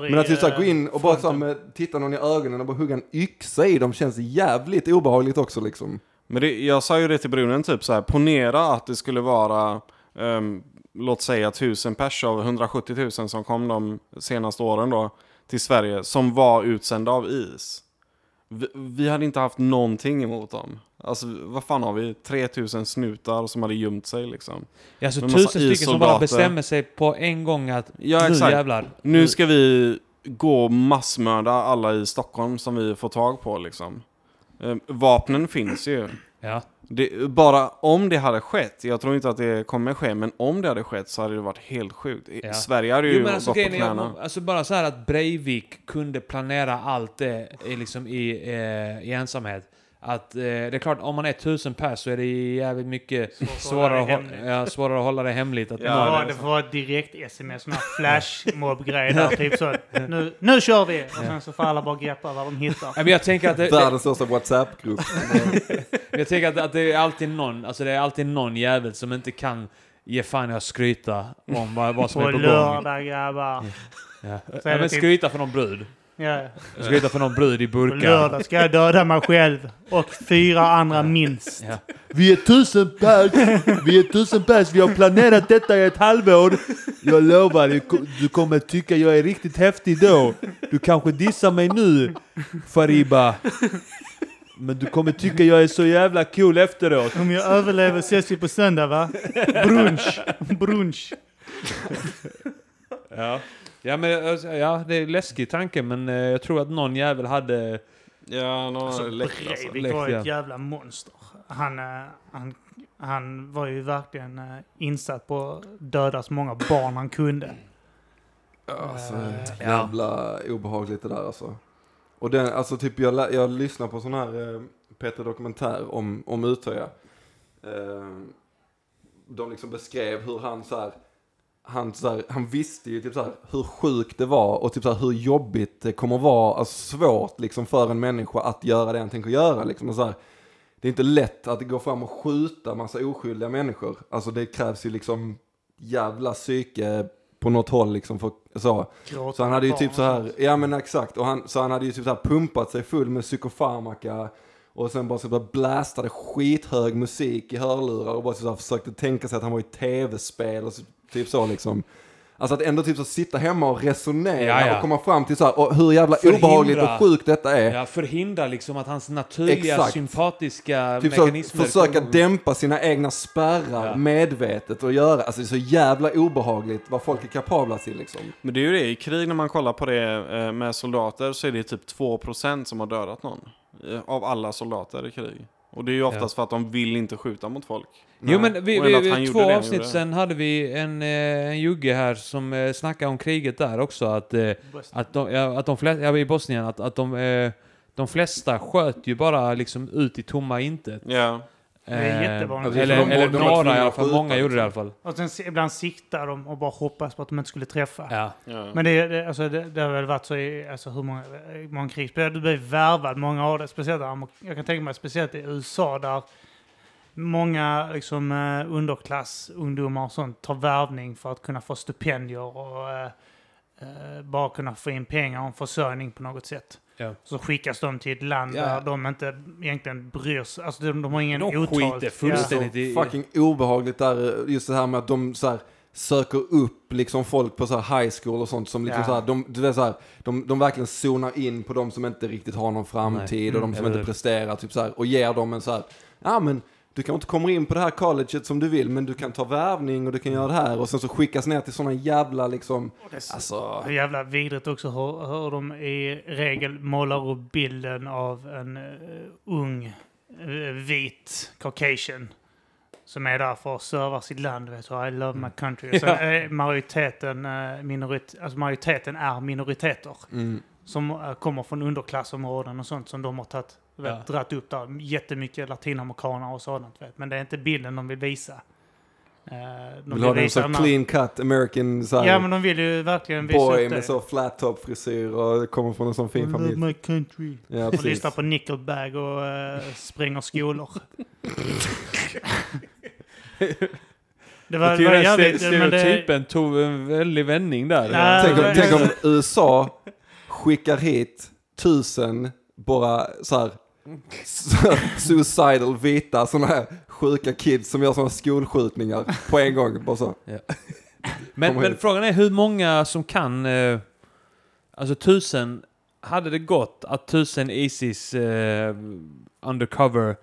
Men att här, eh, gå in och bara så med, titta någon i ögonen och bara hugga en yxa i dem känns jävligt obehagligt också liksom. Men det, jag sa ju det till brunnen, typ så här, ponera att det skulle vara, ehm, låt säga 1000 pers av 170 000 som kom de senaste åren då till Sverige, som var utsända av IS. Vi, vi hade inte haft någonting emot dem. Alltså vad fan har vi? 3000 snutar som hade gömt sig liksom. Ja, alltså tusen stycken som bara bestämmer sig på en gång att Ja nu exakt. jävlar. Nu ska vi gå och massmörda alla i Stockholm som vi får tag på liksom. Eh, vapnen finns ju. Ja. Det, bara om det hade skett, jag tror inte att det kommer ske, men om det hade skett så hade det varit helt sjukt. Ja. Sverige hade ju Jo alltså gått på är, knäna. att- alltså bara så här att Breivik kunde planera allt det i, liksom i, eh, i ensamhet. Att eh, det är klart, om man är tusen pers så är det jävligt mycket Svårt att svårare, hålla att det ja, svårare att hålla det hemligt. Att Ja, Ja, det får vara ett direkt-sms, sån här flashmob-grej där. Typ så nu, nu kör vi! Och sen så får alla bara greppa vad de hittar. Ja, men jag tänker att det, det, Världens största WhatsApp-grupp. jag tänker att, att det är alltid någon, alltså det är alltid någon jävel som inte kan ge fan i att skryta om vad, vad som På är på gång. lördag grabbar. Ja. Ja, det men typ- skryta för någon brud. Ja. Skryta för någon brud i På burkar. lördag ska jag döda mig själv. Och fyra andra minst. Ja. Vi är tusen pers, vi är tusen pers, vi har planerat detta i ett halvår. Jag lovar, du du kommer tycka jag är riktigt häftig då. Du kanske dissar mig nu, Fariba. Men du kommer tycka jag är så jävla cool efteråt. Om jag överlever ses vi på söndag va? Brunch. Brunch. Ja. Ja, men, alltså, ja, det är en läskig tanke, men eh, jag tror att någon jävel hade... Ja, någon Alltså, läcker alltså. Breivik var ett jävla monster. Han, eh, han, han var ju verkligen eh, insatt på att döda så många barn han kunde. Alltså, Eh, jävla obehagligt det där alltså. Och den, alltså typ jag, jag lyssnar på sån här eh, Peter Dokumentär om, om Utöya. Eh, de liksom beskrev hur han så här, han, så här, han visste ju typ så här, hur sjukt det var och typ så här, hur jobbigt det kommer vara, alltså svårt liksom för en människa att göra det han tänker göra liksom. Och så här, det är inte lätt att gå fram och skjuta massa oskyldiga människor. Alltså det krävs ju liksom jävla psyke på något håll liksom för så. gråta Så han hade ju typ så här, ja men exakt, och han, så han hade ju typ så här pumpat sig full med psykofarmaka och sen bara så bara blastade skithög musik i hörlurar och bara så här försökte tänka sig att han var i tv-spel och så, typ så liksom. Alltså att ändå typ så sitta hemma och resonera Ja, ja. och komma fram till så här, och hur jävla Förhindra. obehagligt och sjukt detta är. Ja, förhindra liksom att hans naturliga Exakt. sympatiska Typ så, mekanismer... försöka dämpa sina egna spärrar Ja. medvetet och göra, alltså det är så jävla obehagligt vad folk är kapabla till liksom. Men det är ju det, i krig när man kollar på det eh, med soldater så är det typ 2% som har dödat någon. eh, Av alla soldater i krig. Och det är ju oftast för att de vill inte skjuta mot folk. Jo men vi, vi, vi, två det avsnitt sen hade vi en, eh, en jugge här som eh, snackade om kriget där också. Att, eh, att de, ja, att de flesta, ja, i Bosnien, att, att de, eh, de flesta sköt ju bara liksom ut i tomma intet. Ja. Det är Eh, jättevanligt. Eller, de- eller de var några i alla fall, många gjorde det i alla liksom. fall. Och sen se- ibland siktar de och bara hoppas på att de inte skulle träffa. Ja. ja. Men det, det, alltså, det, det har väl varit så i alltså, hur många, många krigsspel. Du blir värvad, många av det. Speciellt jag kan tänka mig speciellt i USA där många liksom, eh, underklassungdomar och sånt tar värvning för att kunna få stipendier och eh, eh, bara kunna få in pengar och en försörjning på något sätt. Ja. Så skickas de till ett land Ja. där de inte egentligen bryr sig. Alltså de, de har ingen De otalt. skiter fullständigt Så i... fucking obehagligt där, just det här med att de så här, söker upp liksom folk på så här high school och sånt som liksom Ja. så här, de, du vet så här, de, de verkligen zonar in på de som inte riktigt har någon framtid och de som inte presterar typ så här, och ger dem en så här, ja men du kan inte komma in på det här colleget som du vill men du kan ta värvning och du kan göra det här och sen så skickas ner till sådana jävla liksom, så alltså, hur jävla vidrigt också hur, hur de i regel målar upp bilden av en eh, ung eh, vit Caucasian som är där för att serva sitt land. Vet du, I love my country. Och Sen Ja. är majoriteten, eh, minorit, alltså majoriteten är minoriteter mm, som kommer från underklassområden och sånt som de har tagit, vet, Ja. dratt upp där. Jättemycket latinamerikaner och sådant. Vet. Men det är inte bilden de vill visa. Eh, de vill ha den så clean cut american så Ja, men de vill ju verkligen visa boy med så flat top frisyr och kommer från en sån I fin love familj. my country. Ja, Och lyssnar på Nickelbag och uh, spränger skolor. det var, Jag var tycker den jävligt... ste- men det- stereotypen tog en väldig vändning där. Ja, Tänk om, tänk om USA skickar hit tusen bara så här så- suicidal vita sådana här sjuka kids som gör sådana skolskjutningar på en gång. Bara så. Men, men frågan är hur många som kan... Eh, alltså tusen... Hade det gått att tusen Isis eh, undercover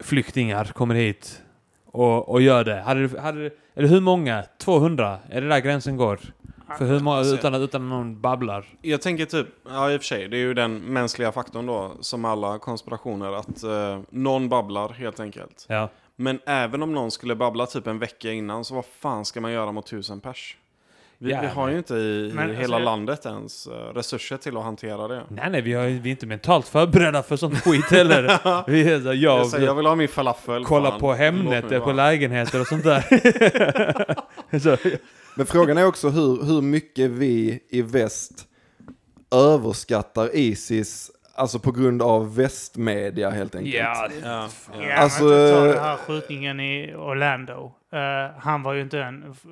flyktingar kommer hit och, och gör det? Hade hade eller hur många? 200? Är det där gränsen går? För hur många, utan, att- utan någon babblar. Jag tänker typ, ja i och för sig, det är ju den mänskliga faktorn då, som alla konspirationer, att eh, någon babblar helt enkelt. Ja. Men även om någon skulle babbla typ en vecka innan, så vad fan ska man göra mot tusen pers? Vi, vi har ju inte i, Men i alltså, hela jag- landet ens eh, resurser till att hantera det. Nej, nej, vi, har, vi är inte mentalt förberedda för sånt skit heller. vi är så, Jag, jag, säger, jag vill ha min falafel. kolla fan. på Hemnet, på lägenheter och sånt där. så, Men frågan är också hur, hur mycket vi i väst överskattar Isis, alltså på grund av västmedia helt enkelt. ja, det, Ja, Ja, ja. Alltså, men ta eh, den här skjutningen i Orlando. Eh, han var ju inte en f-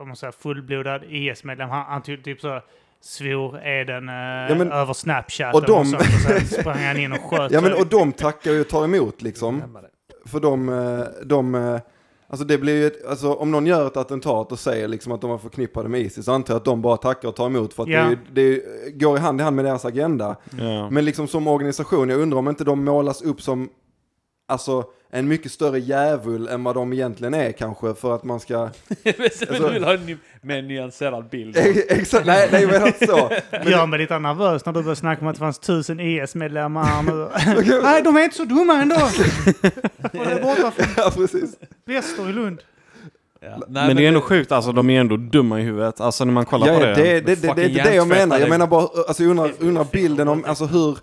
om man säger, fullblodad IS-medlem. Han, han typ, typ så svor eden eh, men- över Snapchat och och, de- sånt, och sen sprang han in och sköt. Ja men och de tackar ju och tar emot liksom. För de, eh, de eh, alltså det blir ju, ett, alltså om någon gör ett attentat och säger liksom att de var förknippade med Isis, så antar jag att de bara tackar och tar emot för att Ja. det, det går i hand i hand med deras agenda. Ja. Men liksom som organisation, jag undrar om inte de målas upp som, alltså en mycket större djävul än vad de egentligen är kanske för att man ska... du vill ha en en nyanserad bild. Exakt, nej, nej menar inte så. gör mig lite nervös när du börjar snacka om att det fanns tusen IS-medlemmar här nu. Nej, de är inte så dumma ändå! Och det är borta från ja, precis. väster i Lund. Ja. Nej, men, det är ändå sjukt, alltså de är ändå dumma i huvudet. Alltså när man kollar Ja, på det. det, det, det, det, det är inte det jag menar. Jag menar bara, alltså jag undrar, undrar bilden om, alltså hur,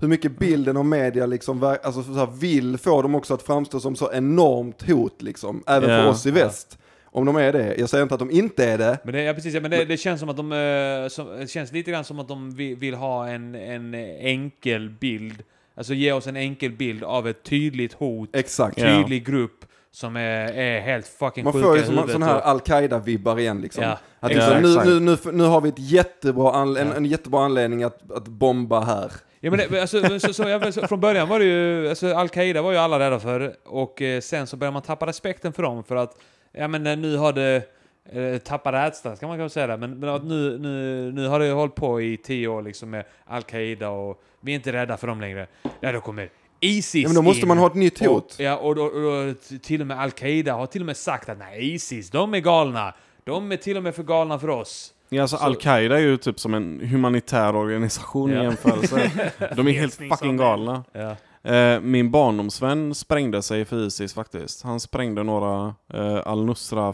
hur mycket bilden om media liksom, alltså så här, vill få dem också att framstå som så enormt hot liksom, även för Ja. oss i väst. Om de är det. Jag säger inte att de inte är det. Men det, ja, precis, ja, men det, det känns som att de, eh, som, det känns lite grann som att de vill, vill ha en, en enkel bild. Alltså ge oss en enkel bild av ett tydligt hot, Exakt. Ja. tydlig grupp som är, är helt fucking Man sjuka får ju sån här och- al-Qaida-vibbar igen liksom. Ja. Att Ja, liksom, nu, nu, nu, nu har vi ett jättebra anle- en, Ja. en jättebra anledning att, att bomba här. Ja, men det, alltså, så, så, ja, men så, från början var det ju, alltså Al-Qaida var ju alla rädda för och eh, sen så började man tappa respekten för dem för att, ja men eh, nu har det, eh, tappat rädslan ska man kanske säga det, men, men att nu, nu, nu har det hållit på i tio år liksom med Al-Qaida och vi är inte rädda för dem längre. Ja då kommer Isis Ja, men då måste in. man ha ett nytt hot. Och, ja, och, då, och då, till och med Al-Qaida har till och med sagt att nej, Isis, de är galna. De är till och med för galna för oss. Ja, alltså Så- Al-Qaida är ju typ som en humanitär organisation Ja. i jämförelse. De är helt fucking galna. Ja. Eh, min barndomsvän sprängde sig för Isis faktiskt. Han sprängde några eh,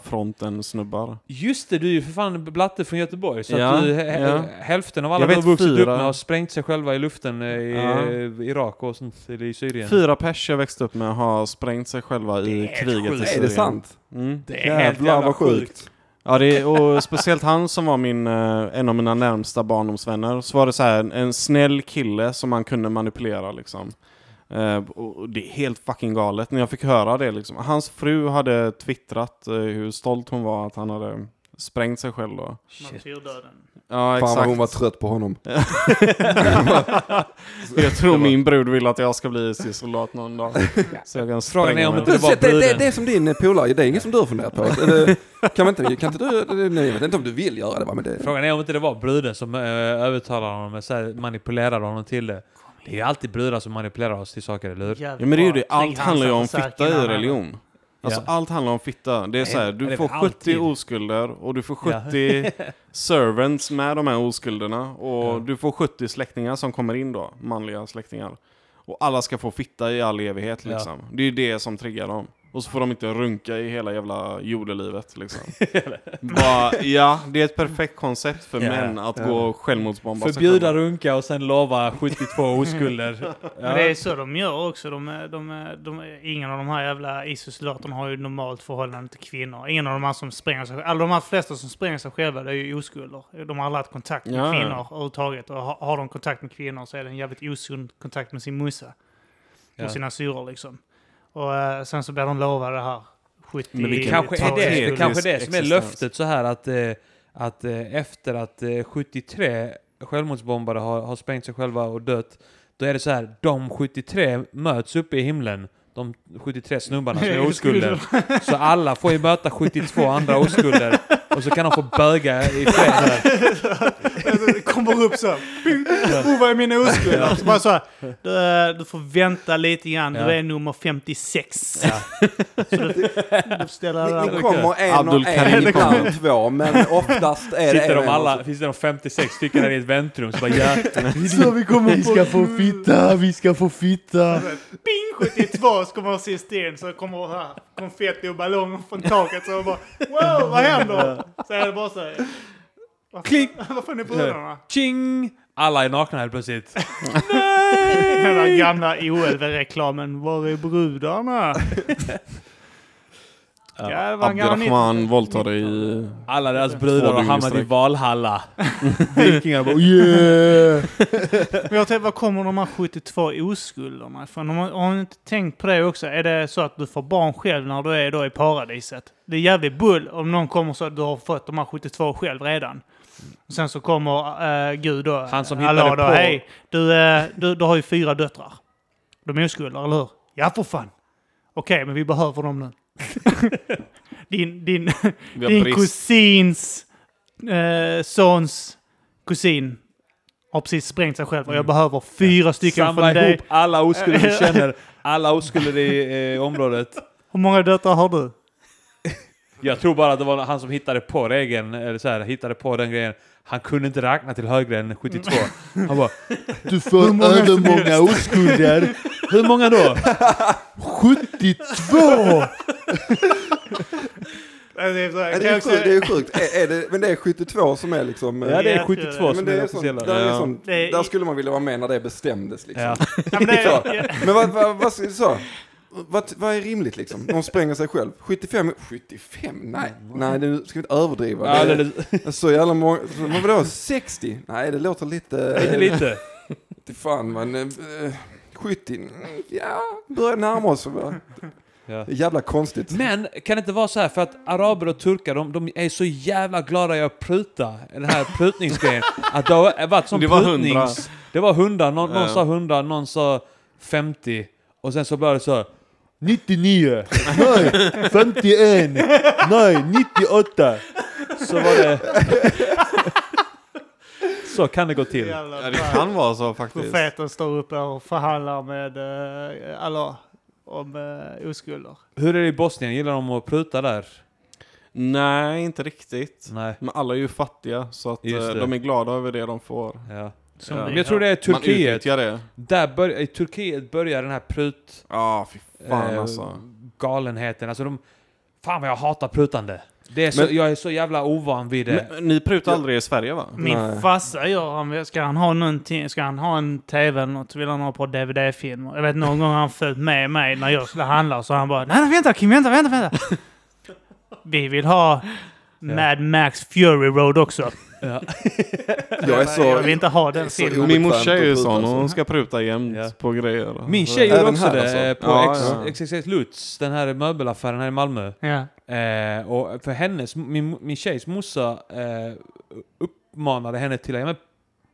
Al-Nusra-fronten-snubbar. Just det, du är ju för fan blatte från Göteborg. Så Ja, att du, ja. hälften av alla du har vuxit fyra. upp med har sprängt sig själva i luften eh, i Ja. eh, Irak och sånt, eller i Syrien. Fyra pers jag växte upp med har sprängt sig själva Det i är kriget sjukt. i Är Syrien. det sant? Mm. Det är helt Jävlar jävla vad sjukt. Ja, det är, och speciellt han som var min, eh, en av mina närmsta barndomsvänner. Så var det så här, en, snäll kille som man kunde manipulera liksom. Eh, och det är helt fucking galet när jag fick höra det liksom. Hans fru hade twittrat eh, hur stolt hon var att han hade sprängt sig själv då. Martyrdöden. Ja, Fan vad exakt. hon var trött på honom. Jag tror min brud vill att jag ska bli IS-soldat någon dag. Så jag kan Frågan är spränga om mig. inte det var det, det, bruden. det är som din polare, det är inget som du har funderat på. Kan, man inte, kan inte du, nej, jag vet inte om du vill göra det va, men det... Frågan är om inte det var bruden som uh, övertalade honom, så här, manipulerade honom till det. Det är ju alltid brudar som manipulerar oss till saker, eller hur? Ja men det är ju det, allt handlar ju om fitta i religion. Alltså Ja. allt handlar om fitta. Det är så här, du får väl 70 alltid. oskulder och du får Ja. 70 servants med de här oskulderna. Och Ja. du får 70 släktingar som kommer in då, manliga släktingar. Och alla ska få fitta i all evighet Ja. liksom. Det är ju det som triggar dem. Och så får de inte runka i hela jävla jordelivet liksom. Bara, ja, det är ett perfekt koncept för Ja. män att Ja. gå och självmordsbomba sig Förbjuda själva. runka och sen lova 72 oskulder. Men det är så de gör också. De, är- de, de, ingen av de här jävla ISIS-soldaterna har ju normalt förhållande till kvinnor. Ingen av de här som spränger sig Alla de här flesta som spränger sig själva, det är ju oskulder. De har aldrig haft kontakt med Ja, ja. kvinnor överhuvudtaget. Och har, har de kontakt med kvinnor så är det en jävligt osund kontakt med sin mussa. Ja. Och sina syror liksom. Och eh, sen så blir de lovade det här 70 Men vilken Kanske är det, patetisk kanske det som är löftet så här att, eh, att eh, efter att eh, 73 självmordsbombare har, har sprängt sig själva och dött, då är det så här, de 73 möts uppe i himlen. De 73 snubbarna som är oskulder. Så alla får ju möta 72 andra oskulder Och så kan de få böga i fred där. Det kommer upp så. Oh, vad är mina oskulder? Så bara så här, du, eh, du får vänta lite grann. Du Ja. är nummer 56. Ja. Så du, du ställer ni där. kommer en och en, kommer. ibland två, men oftast är det Sitter en de och alla, så- finns det de 56 stycken här i ett väntrum så bara ja. Så vi kommer Vi ska få fitta, vi ska få fitta. Bing 72 så kommer de sist in. Så kommer det här konfetti och ballonger från taket. Så bara wow, vad händer? Så är det bara så här. Varför, Klick. Varför är ni brudarna? Ching! Alla är nakna helt plötsligt. Den där gamla OLV-reklamen. Var är brudarna? Ja, Abdurrahman våldtar i... Alla deras brudar har hamnat i. Valhalla. Vikingar bara Yeah! Men jag tänkte, var kommer de här 72 oskulderna ifrån? Har har ni inte tänkt på det också? Är det så att du får barn själv när du är då i paradiset? Det är jävligt bull om någon kommer så att du har fått de här 72 själv redan. Och sen så kommer uh, Gud då. Han som Allah hittade då, på- Hej, du, eh, du, du har ju fyra döttrar. De är oskulder, eller hur? Ja, för fan. Okej, men vi behöver dem nu. din din, din kusins eh, sons kusin har precis sprängt sig själv och jag behöver fyra stycken samla från dig. ihop alla oskulder du känner. Alla oskulder i eh, området. Hur många döttrar har du? Jag tror bara att det var han som hittade på regeln, eller så här, hittade på den grejen. Han kunde inte räkna till högre än 72. Han bara, Du får övermånga oskulder. Hur många då? 72! Det är, så här, det, är sjukt, det är sjukt. Är, är det, men det är 72 som är liksom... Ja, det är Ja, 72 det är- som men det är det officiella. där, Ja. Det är- där skulle man vilja vara med när det bestämdes liksom. Ja. Ja, men det är, Men vad, vad, vad, så, vad, vad är rimligt liksom? Någon spränger sig själv. 75? 75? Nej, nej nu ska vi inte överdriva. Ja, det, det, det, är så jävla många. Men vadå, 60? Nej, det låter lite... lite, lite. Till fan men... eh, 70? mm, Ja, börjar närma oss. Va? Ja. Jävla konstigt. Men kan det inte vara så här för att araber och turkar de, de är så jävla glada i att pruta, den här prutningsgrejen. Att det har varit som Det var prutnings... hundra. Det var hundra, någon, någon sa hundra, någon sa 50. Och sen så blev det så här, 99! Nej! 51! Nej, 98! så var det... så kan det gå till. jävla Ja, det bra. kan vara så faktiskt. Profeten står uppe och förhandlar med uh, Allah om uh, oskulder. Hur är det i Bosnien? Gillar de att pruta där? Nej, inte riktigt. Nej. Men alla är ju fattiga, så att Just eh, det. de är glada över det de får. Ja. Som Ja. vi Men jag tror det är Man Turkiet. utnyttjar det. Där bör, I Turkiet börjar den här prut... Ja, fy fan eh, alltså. Galenheten. Alltså de... Fan vad jag hatar prutande. Det är så, Men- jag är så jävla ovan vid det. Men, ni prutar aldrig i Sverige va? Min Nej. farsa gör han, ska han ha någonting, ska han ha en tv eller något så vill han ha på DVD-filmer. Jag vet någon gång har han följt med mig när jag skulle handla så han bara nej, nej vänta Kim, vänta, vänta, vänta. Vi vill ha Mad Max Fury Road också. Ja. Jag är så... jag vill inte ha den filmen. Min morsa är ju sån, hon ska pruta jämt Ja. på grejer. Min tjej gjorde också här det alltså? på Ja, X- ja. XXX Lutz, den här möbelaffären här i Malmö. Ja. Eh, och för hennes, min, min tjejs morsa eh, uppmanade henne till att ja, men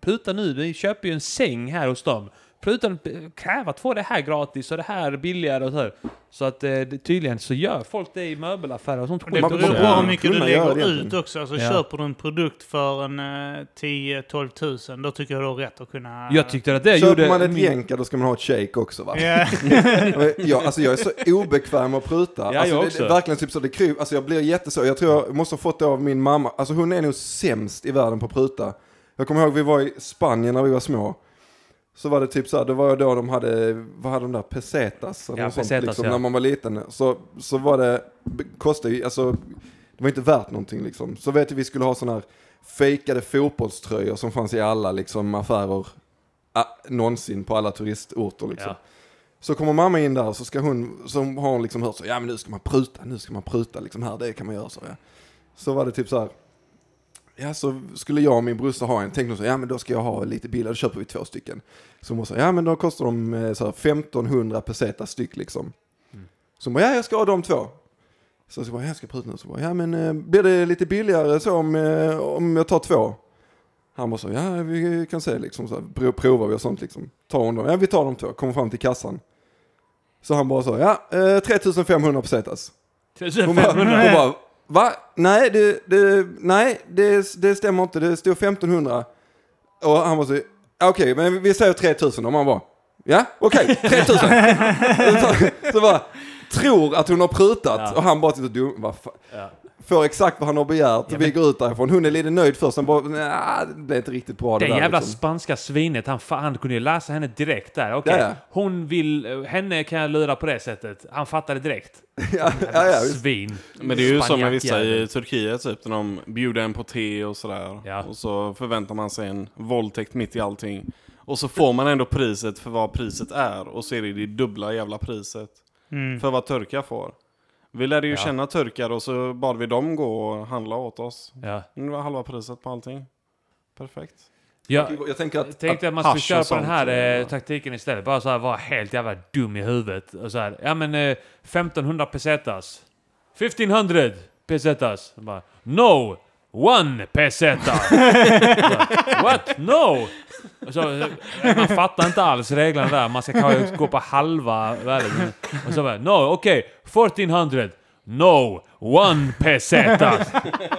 pruta nu, vi köper ju en säng här hos dem. Pruta, kräv att få det här gratis och det här billigare och så här. Så att eh, det, tydligen så gör folk det i möbelaffärer och sånt Det skit Man- beror på Ja. hur mycket du lägger det ut också. Alltså, Ja. Köper du en produkt för en eh, 10-12 tusen, då tycker jag du har rätt att kunna... Jag tyckte att det Köper gjorde... man ett min- jänka då ska man ha ett shake också va? Ja. jag, alltså jag är så obekväm att pruta. Ja, alltså, jag det, också. det verkligen typ så det kryper. Alltså jag blir jätteså. Jag tror jag måste ha fått det av min mamma. Alltså hon är nog sämst i världen på att pruta. Jag kommer ihåg vi var i Spanien när vi var små. Så var det typ så här, det var ju då de hade, vad hade de där, pesetas? eller Ja, något sånt, pesetas, liksom, ja. När man var liten. Så, så var det, kostade ju, alltså, det var inte värt någonting liksom. Så vet jag vi skulle ha sådana här fejkade fotbollströjor som fanns i alla liksom affärer. Ah, någonsin på alla turistorter liksom. Ja. Så kommer mamma in där så ska hon, så har hon liksom hört så, ja men nu ska man pruta, nu ska man pruta liksom här, det kan man göra så ja. Så var det typ så här, ja så skulle jag och min brorsa ha en, tänkte så, ja men då ska jag ha lite billigare, då köper vi två stycken. Så hon sa, ja men då kostar de eh, så här 1500 pesetas styck liksom. Så hon bara, ja jag ska ha de två. Så jag bara, jag ska pruta nu. Så bara, ja men eh, blir det lite billigare så om, eh, om jag tar två? Han bara så, ja vi kan se liksom, så här, prov- provar vi och sånt liksom. Tar hon dem? Ja vi tar de två, kommer fram till kassan. Så han bara så, ja eh, 3500 pesetas. Hon bara, hon bara, Va? Nej, det, det, nej det, det stämmer inte. Det stod 1500. Och han var så, okej, men vi säger 3000 om han bara, ja, okej, 3000. så, så bara, tror att hon har prutat Ja. och han bara sitter dum, vad fan. Ja. Får exakt vad han har begärt. vi går ut därifrån. Hon är lite nöjd först, sen bara, nej, det blev inte riktigt bra det Den där. jävla liksom. spanska svinet, han, han kunde ju läsa henne direkt där. Okej, Ja, ja. hon vill... Henne kan jag lura på det sättet. Han fattade direkt. ja, ja, ja. Svin. Men det är ju som med vissa i Turkiet typ, när de bjuder en på te och sådär. Ja. Och så förväntar man sig en våldtäkt mitt i allting. Och så får man ändå priset för vad priset är. Och så är det det dubbla jävla priset. Mm. För vad turkar får. Vi lärde ju Ja. känna turkar och så bad vi dem gå och handla åt oss. Ja. Det var halva priset på allting. Perfekt. Jag Jag tänker att, tänkte att man skulle köra på den här eh, ja. taktiken istället. Bara så här vara helt jävla dum i huvudet. Och så här, ja men eh, 1500 pesetas. 1500 pesetas. Bara, no! One peseta! What? No! Och så, eh, man fattar inte alls reglerna där. Man ska kanske gå på halva värdet. Och så bara, no, okej. 1400. No! One peseta!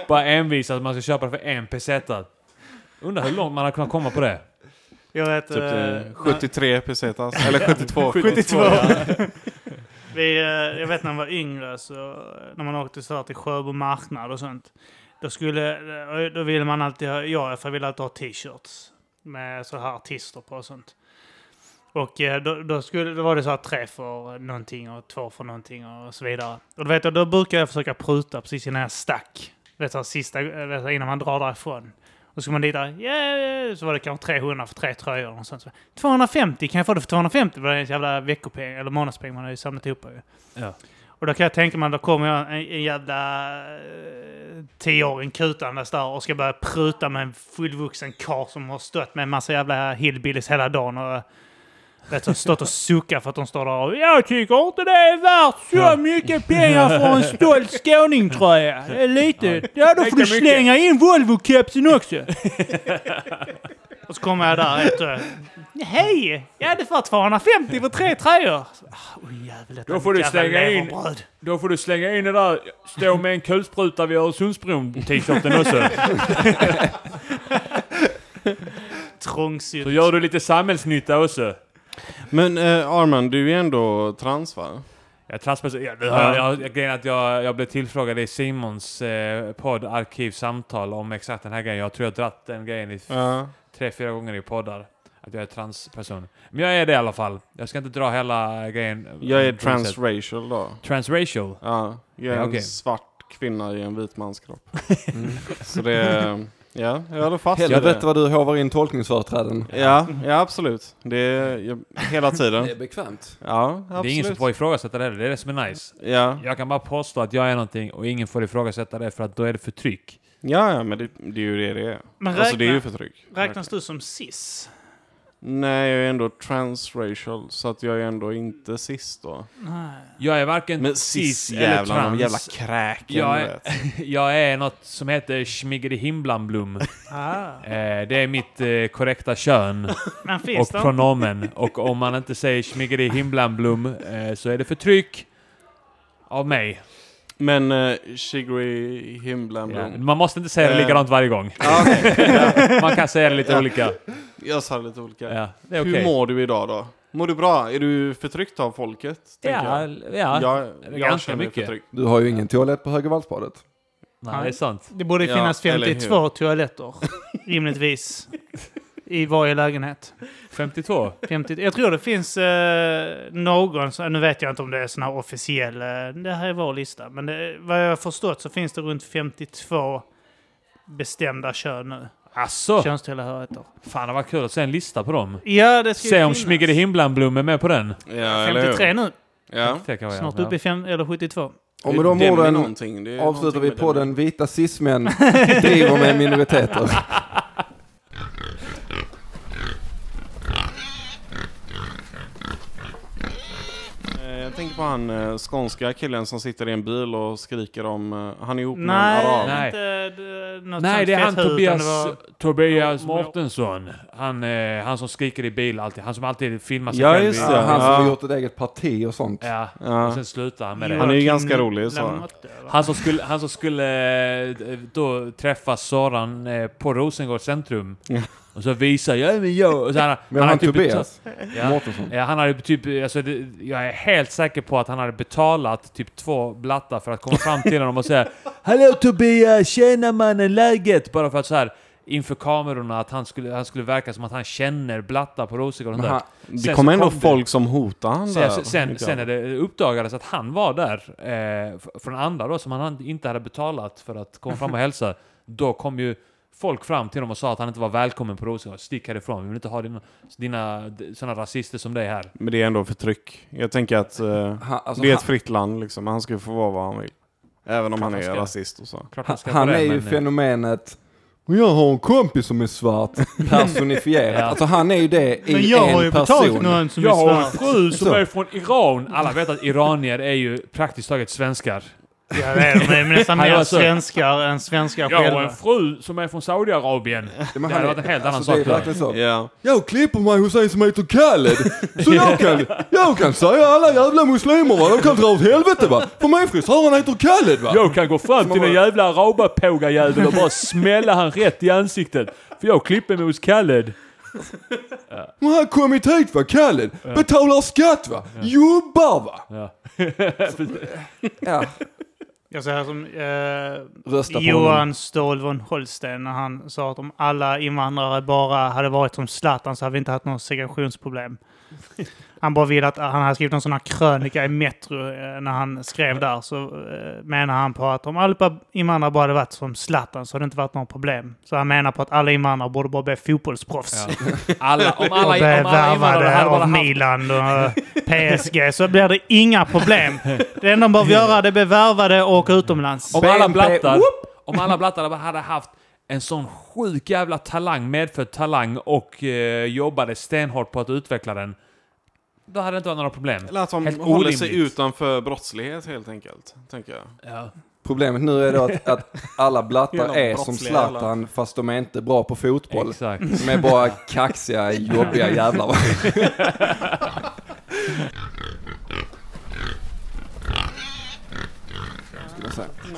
Bara envisas att man ska köpa det för en peseta. Undrar hur långt man har kunnat komma på det. Jag vet... Typ eh, eh, 73 pesetas. Eller 72. 72. Vi, eh, jag vet när man var yngre, så, eh, när man åkte så här till Sjöbo marknad och sånt. Då, skulle, eh, då ville man alltid ha, ja, jag ville alltid ha t-shirts med så här artister på och sånt. Och eh, då, då, skulle, då var det så här tre för någonting och två för någonting och så vidare. Och då, vet jag, då brukar jag försöka pruta precis innan jag stack. Vet eh, du, sista, vet du, innan man drar därifrån. Och så ska man dit där, yeah, så var det kanske 300 för tre tröjor och sånt. Så, 250, kan jag få det för 250? Det var en jävla veckopeng, eller månadspeng man har ju samlat ihop. Ju. Ja. Och då kan jag tänka mig, då kommer jag en, en jävla eh, tioåring kutandes där och ska börja pruta med en fullvuxen karl som har stått med en massa jävla hillbillies hela dagen och vet, du, stått och suckat för att de står där och jag tycker inte det är värt så mycket pengar för en stolt skåning tror jag. Lite. Ja, då får du slänga in Volvo-kepsen också. och så kommer jag där efter. Hej! Ja, det får 250 för tre tröjor. Ah, jävlar, detta Då får du slänga in- leverbröd. Då får du slänga in det där stå med en kulspruta vid Öresundsbron t-shirten också. Trångsynt. Så gör du lite samhällsnytta också. Men eh, Arman, du är ändå trans va? Jag transperson, jag, jag, grejen är att jag, jag blev tillfrågad i Simons eh, podd Arkivsamtal om exakt den här grejen. Jag tror jag dratt den grejen i Ja. Tre, fyra gånger i poddar. Att jag är transperson. Men jag är det i alla fall. Jag ska inte dra hela grejen. Jag är transracial då. Transracial. Ja, jag är Ja, en svart kvinna i en vit mans kropp. Så det är, ja, jag håller fast vid helvete det. vad du hovar in tolkningsföreträden. Ja, ja absolut. Det är jag, hela tiden. Det är bekvämt. Ja, absolut. Det är ingen som får ifrågasätta det. Det är det som är nice. Ja, Jag kan bara påstå att jag är någonting och ingen får ifrågasätta det för att då är det förtryck. Ja, ja men det, det är ju det det är. Men Alltså det är ju räkna- förtryck. Räknas du som cis? Nej, jag är ändå transracial, så att jag är ändå inte cis då. Nej. Jag är varken Men cis cis eller jävlar, de trans. jävla kräken Jag är-. Jag är något som heter Schmiggeri-Himblamblum. Ah. Eh, det är mitt eh, korrekta kön Men och det pronomen. Och om man inte säger Schmiggeri-Himblamblum eh, så är det förtryck av mig. Men uh, Shigri Himblam Ja, man måste inte säga det Eh. likadant varje gång. Ja. Man kan säga det lite Ja. olika. Jag sa det lite olika. Ja, det är Hur mår du idag då? Mår du bra? Är du förtryckt av folket? tänker Ja, jag. ja. jag, är jag ganska mycket. förtryckt. Du har ju ingen toalett på Högervallsbadet. Nej, det är sant. Det borde Ja, finnas eller 52 toaletter, rimligtvis, i varje lägenhet. 52? 50, jag tror det finns eh, någon, så, nu vet jag inte om det är sån här officiell, eh, det här är vår lista, men det, vad jag har förstått så finns det runt 52 bestämda kön nu. Asså? Könstillhörigheter. Fan, det var kul att se en lista på dem. Ja, det ska Se om finnas. Schmiggeri-Himblamblum är med på den. Ja, eller hur? 53 nu, Ja. Snart uppe i fem, eller 72. Och med de orden avslutar vi på den vita cismän driver med minoriteter. Eh, Jag tänker på han eh, skånska killen som sitter i en bil och skriker om... Eh, han är ihop med en Nej, arab. Nej. inte det, något Nej, det är han Tobias, var- Tobias Mårtensson. Han, eh, han som skriker i bil alltid. Han som alltid filmar sig Ja, själv. just det. han som Ja. har gjort ett eget parti och sånt. Ja, Ja. och sen slutar han med det. Han är ju ganska rolig, så. Han som skulle, han som skulle eh, då träffa Soran eh, på Rosengård centrum. Och så visar jag, men jag... Och så han, Men han han har typ Tobias Ja. Mårtensson. Ja, han hade typ, alltså det, jag är helt säker på att han hade betalat typ två blattar för att komma fram till honom och säga Hallå Tobias, tjena mannen, läget? Bara för att så här inför kamerorna att han skulle, han skulle verka som att han känner blattar på Rosengård och han, Det kom ändå kom det- folk som hotade han där. Sen, sen, sen när det uppdagades att han var där, eh, från andra då, som han inte hade betalat för att komma fram och hälsa, då kom ju folk fram till honom och sa att han inte var välkommen på Rosengård. Stick härifrån, vi vill inte ha dina, dina sådana rasister som dig här. Men det är ändå förtryck. Jag tänker att eh, han, alltså, det är ett han, fritt land liksom. Han ska få vara vad han vill. Även om han han är ska. rasist och så. Han, han det, är ju men, eh, fenomenet "Och jag har en kompis som är svart personifierat. Ja. Alltså han är ju det i Men jag har ju en person. någon som Jag har är en svart. fru som Så. är från Iran. Alla vet att iranier är ju praktiskt taget svenskar. Ja, det är de. De är nästan Han mer var så- svenskar än svenskar Jag har själva. en fru som är från Saudiarabien. Ja, Det han hade varit en helt annan alltså, sak Det är då. verkligen så. Ja. Jag klipper mig hos en som heter Khaled. Så jag kan, jag kan säga alla jävla muslimer va, de kan dra åt helvete va. För min frisören heter Khaled va. Jag kan gå fram till den jävla arabapågajäveln och bara smälla han rätt i ansiktet. För jag klipper mig hos Khaled. Och han kommit hit va, Khaled. Betalar skatt va. Jobbar va. Ja. Ja. Jag säger som eh. Johan Ståhl von Holstein när han sa att om alla invandrare bara hade varit som Zlatan så hade vi inte haft något segregationsproblem. Han bara vill att han hade skrivit en sån här krönika i Metro eh, när han skrev där så eh, menar han på att om alla invandrare bara hade varit som Zlatan så hade det inte varit något problem. Så han menar på att alla invandrare borde bara bli fotbollsproffs. Ja. Alla, om och alla, bli om alla invandrare värvade hade av haft... Milan och eh, PSG så blir det inga problem. Det enda de behöver göra det är bli värvade och åka utomlands. Om alla blattar, om alla blattar hade haft en sån sjuk jävla talang, medfödd talang och eh, jobbade stenhårt på att utveckla den. Då hade det inte varit några problem. Eller att de Helt håller sig orimligt. utanför brottslighet helt enkelt. Tänker jag. Ja. Problemet nu är då att, att alla blattar är som Zlatan fast de är inte bra på fotboll. Exakt. De är bara kaxiga, jobbiga jävlar.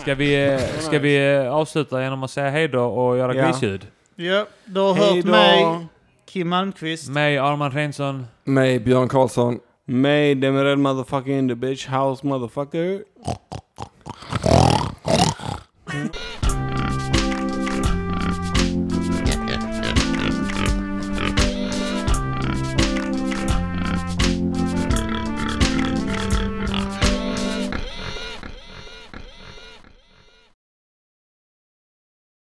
Ska vi, ska vi avsluta genom att säga hej då och göra Ja. grisljud? Ja, du har hört mig, Kim Malmqvist. Mig Arman Reinsson. Mig Björn Karlsson. Mig Demirel motherfucking the bitch house motherfucker. Mm.